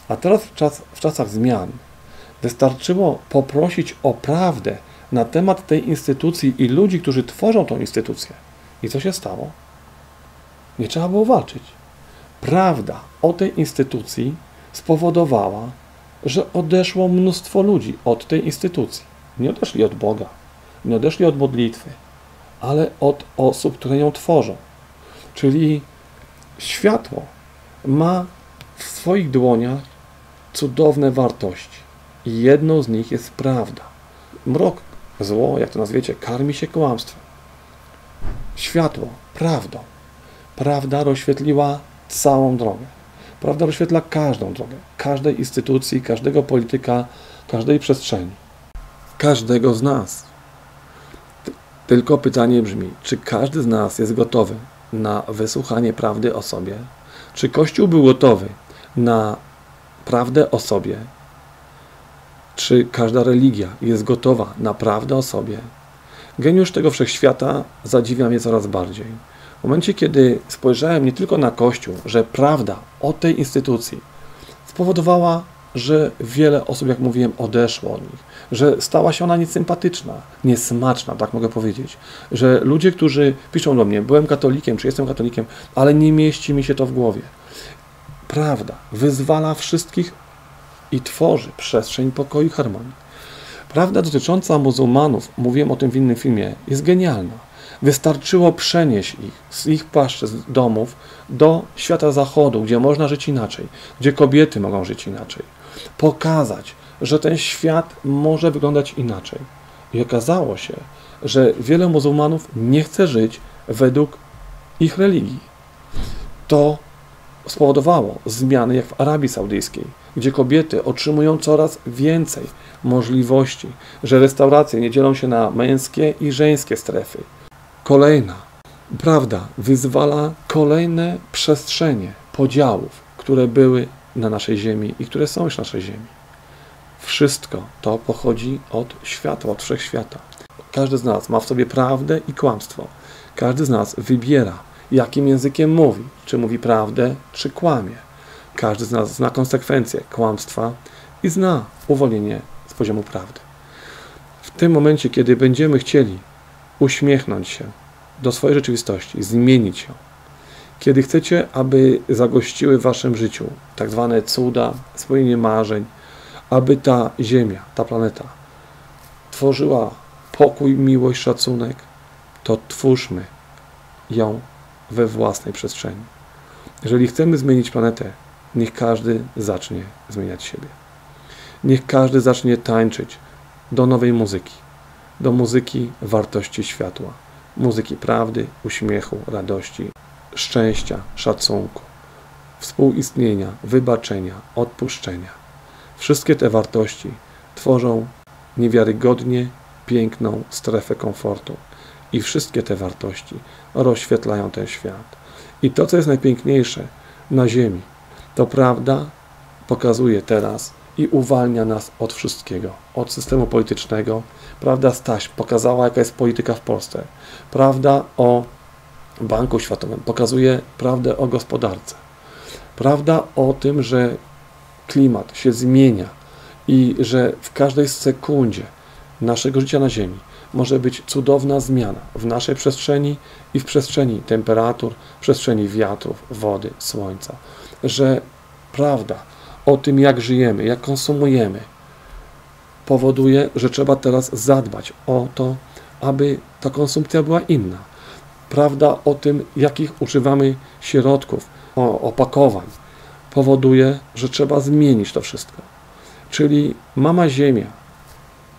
A teraz w, czas, w czasach zmian wystarczyło poprosić o prawdę na temat tej instytucji i ludzi, którzy tworzą tą instytucję. I co się stało? Nie trzeba było walczyć. Prawda o tej instytucji spowodowała, że odeszło mnóstwo ludzi od tej instytucji. Nie odeszli od Boga, nie odeszli od modlitwy, ale od osób, które ją tworzą. Czyli światło ma w swoich dłoniach cudowne wartości. I jedną z nich jest prawda. Mrok, zło, jak to nazwiecie, karmi się kłamstwem. Światło, prawdą. Prawda rozświetliła całą drogę. Prawda rozświetla każdą drogę, każdej instytucji, każdego polityka, każdej przestrzeni, każdego z nas. Tylko pytanie brzmi, czy każdy z nas jest gotowy na wysłuchanie prawdy o sobie? Czy Kościół był gotowy na prawdę o sobie? Czy każda religia jest gotowa na prawdę o sobie? Geniusz tego wszechświata zadziwia mnie coraz bardziej. W momencie, kiedy spojrzałem nie tylko na Kościół, że prawda o tej instytucji spowodowała, że wiele osób, jak mówiłem, odeszło od nich, że stała się ona niesympatyczna, niesmaczna, tak mogę powiedzieć, że ludzie, którzy piszą do mnie, byłem katolikiem, czy jestem katolikiem, ale nie mieści mi się to w głowie. Prawda wyzwala wszystkich i tworzy przestrzeń pokoju i harmonii. Prawda dotycząca muzułmanów, mówiłem o tym w innym filmie, jest genialna. Wystarczyło przenieść ich z ich paszczy, z domów do świata zachodu, gdzie można żyć inaczej, gdzie kobiety mogą żyć inaczej. Pokazać, że ten świat może wyglądać inaczej. I okazało się, że wiele muzułmanów nie chce żyć według ich religii. To spowodowało zmiany jak w Arabii Saudyjskiej, gdzie kobiety otrzymują coraz więcej możliwości, że restauracje nie dzielą się na męskie i żeńskie strefy, Kolejna prawda wyzwala kolejne przestrzenie podziałów, które były na naszej Ziemi i które są już na naszej Ziemi. Wszystko to pochodzi od światła, od wszechświata. Każdy z nas ma w sobie prawdę i kłamstwo. Każdy z nas wybiera, jakim językiem mówi, czy mówi prawdę, czy kłamie. Każdy z nas zna konsekwencje kłamstwa i zna uwolnienie z poziomu prawdy. W tym momencie, kiedy będziemy chcieli uśmiechnąć się do swojej rzeczywistości, zmienić ją. Kiedy chcecie, aby zagościły w waszym życiu tak zwane cuda, spełnienie marzeń, aby ta Ziemia, ta planeta tworzyła pokój, miłość, szacunek, to twórzmy ją we własnej przestrzeni. Jeżeli chcemy zmienić planetę, niech każdy zacznie zmieniać siebie. Niech każdy zacznie tańczyć do nowej muzyki, do muzyki wartości światła, muzyki prawdy, uśmiechu, radości, szczęścia, szacunku, współistnienia, wybaczenia, odpuszczenia. Wszystkie te wartości tworzą niewiarygodnie piękną strefę komfortu i wszystkie te wartości rozświetlają ten świat. I to, co jest najpiękniejsze na Ziemi, to prawda pokazuje teraz i uwalnia nas od wszystkiego, od systemu politycznego. Prawda Staś pokazała, jaka jest polityka w Polsce. Prawda o Banku Światowym pokazuje prawdę o gospodarce. Prawda o tym, że klimat się zmienia i że w każdej sekundzie naszego życia na Ziemi może być cudowna zmiana w naszej przestrzeni i w przestrzeni temperatur, w przestrzeni wiatrów, wody, słońca. Że prawda o tym, jak żyjemy, jak konsumujemy, powoduje, że trzeba teraz zadbać o to, aby ta konsumpcja była inna. Prawda o tym, jakich używamy środków, opakowań, powoduje, że trzeba zmienić to wszystko. Czyli Mama Ziemia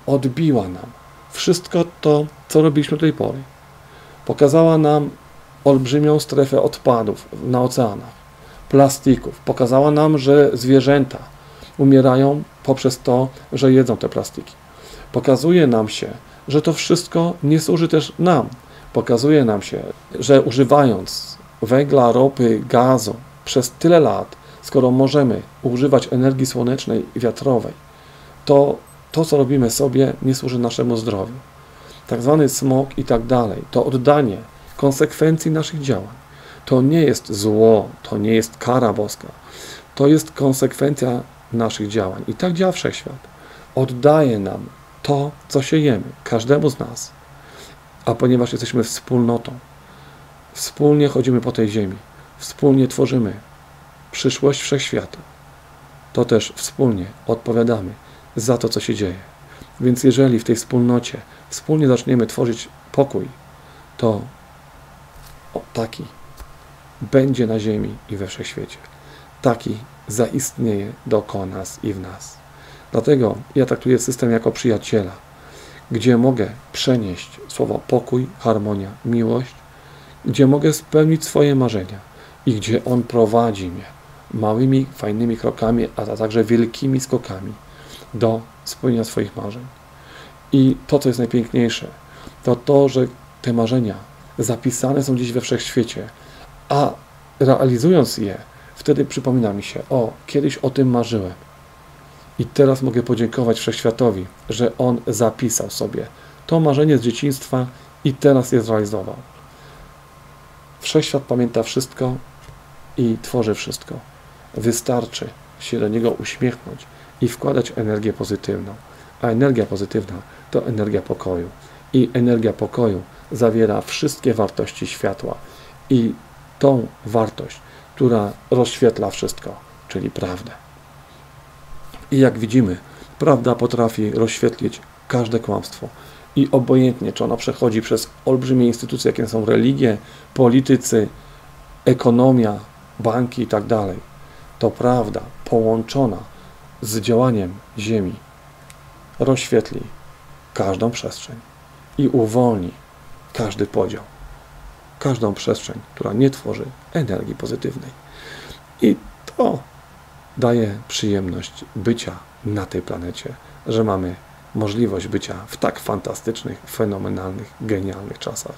odbiła nam wszystko to, co robiliśmy do tej pory. Pokazała nam olbrzymią strefę odpadów na oceanach, plastików. Pokazała nam, że zwierzęta umierają poprzez to, że jedzą te plastiki. Pokazuje nam się, że to wszystko nie służy też nam. Pokazuje nam się, że używając węgla, ropy, gazu przez tyle lat, skoro możemy używać energii słonecznej i wiatrowej, to to, co robimy sobie, nie służy naszemu zdrowiu. Tak zwany smog i tak dalej, to oddanie konsekwencji naszych działań. To nie jest zło, to nie jest kara boska. To jest konsekwencja naszych działań. I tak działa wszechświat. Oddaje nam to, co siejemy, każdemu z nas. A ponieważ jesteśmy wspólnotą, wspólnie chodzimy po tej ziemi, wspólnie tworzymy przyszłość wszechświata, to też wspólnie odpowiadamy za to, co się dzieje. Więc jeżeli w tej wspólnocie wspólnie zaczniemy tworzyć pokój, to o, taki będzie na ziemi i we wszechświecie. Taki zaistnieje dookoła nas i w nas. Dlatego ja traktuję system jako przyjaciela, gdzie mogę przenieść słowo pokój, harmonia, miłość, gdzie mogę spełnić swoje marzenia i gdzie On prowadzi mnie małymi, fajnymi krokami, a także wielkimi skokami do spełnienia swoich marzeń. I to, co jest najpiękniejsze, to to, że te marzenia zapisane są gdzieś we wszechświecie, a realizując je, wtedy przypomina mi się, o, kiedyś o tym marzyłem. I teraz mogę podziękować Wszechświatowi, że On zapisał sobie to marzenie z dzieciństwa i teraz je zrealizował. Wszechświat pamięta wszystko i tworzy wszystko. Wystarczy się do Niego uśmiechnąć i wkładać energię pozytywną. A energia pozytywna to energia pokoju. I energia pokoju zawiera wszystkie wartości światła i tą wartość, która rozświetla wszystko, czyli prawdę. I jak widzimy, prawda potrafi rozświetlić każde kłamstwo. I obojętnie, czy ona przechodzi przez olbrzymie instytucje, jakie są religie, politycy, ekonomia, banki itd., tak to prawda połączona z działaniem Ziemi rozświetli każdą przestrzeń i uwolni każdy podział, każdą przestrzeń, która nie tworzy energii pozytywnej. I to daje przyjemność bycia na tej planecie, że mamy możliwość bycia w tak fantastycznych, fenomenalnych, genialnych czasach.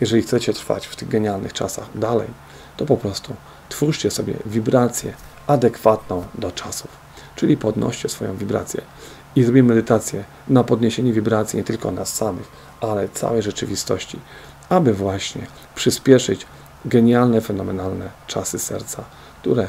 Jeżeli chcecie trwać w tych genialnych czasach dalej, to po prostu twórzcie sobie wibrację adekwatną do czasów czyli podnoście swoją wibrację. I zrobimy medytację na podniesienie wibracji nie tylko nas samych, ale całej rzeczywistości, aby właśnie przyspieszyć genialne, fenomenalne czasy serca, które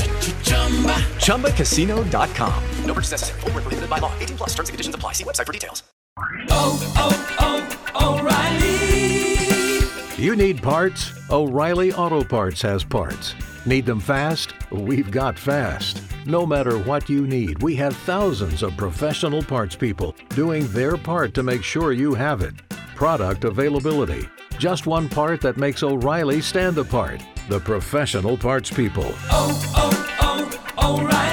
ChumbaCasino.com. No purchase necessary. Void where prohibited by law. 18 plus terms and conditions apply. See website for details. Oh, oh, oh, O'Reilly. You need parts? O'Reilly Auto Parts has parts. Need them fast? We've got fast. No matter what you need, we have thousands of professional parts people doing their part to make sure you have it. Product availability. Just one part that makes O'Reilly stand apart. The professional parts people. Oh, oh, oh, O'Reilly.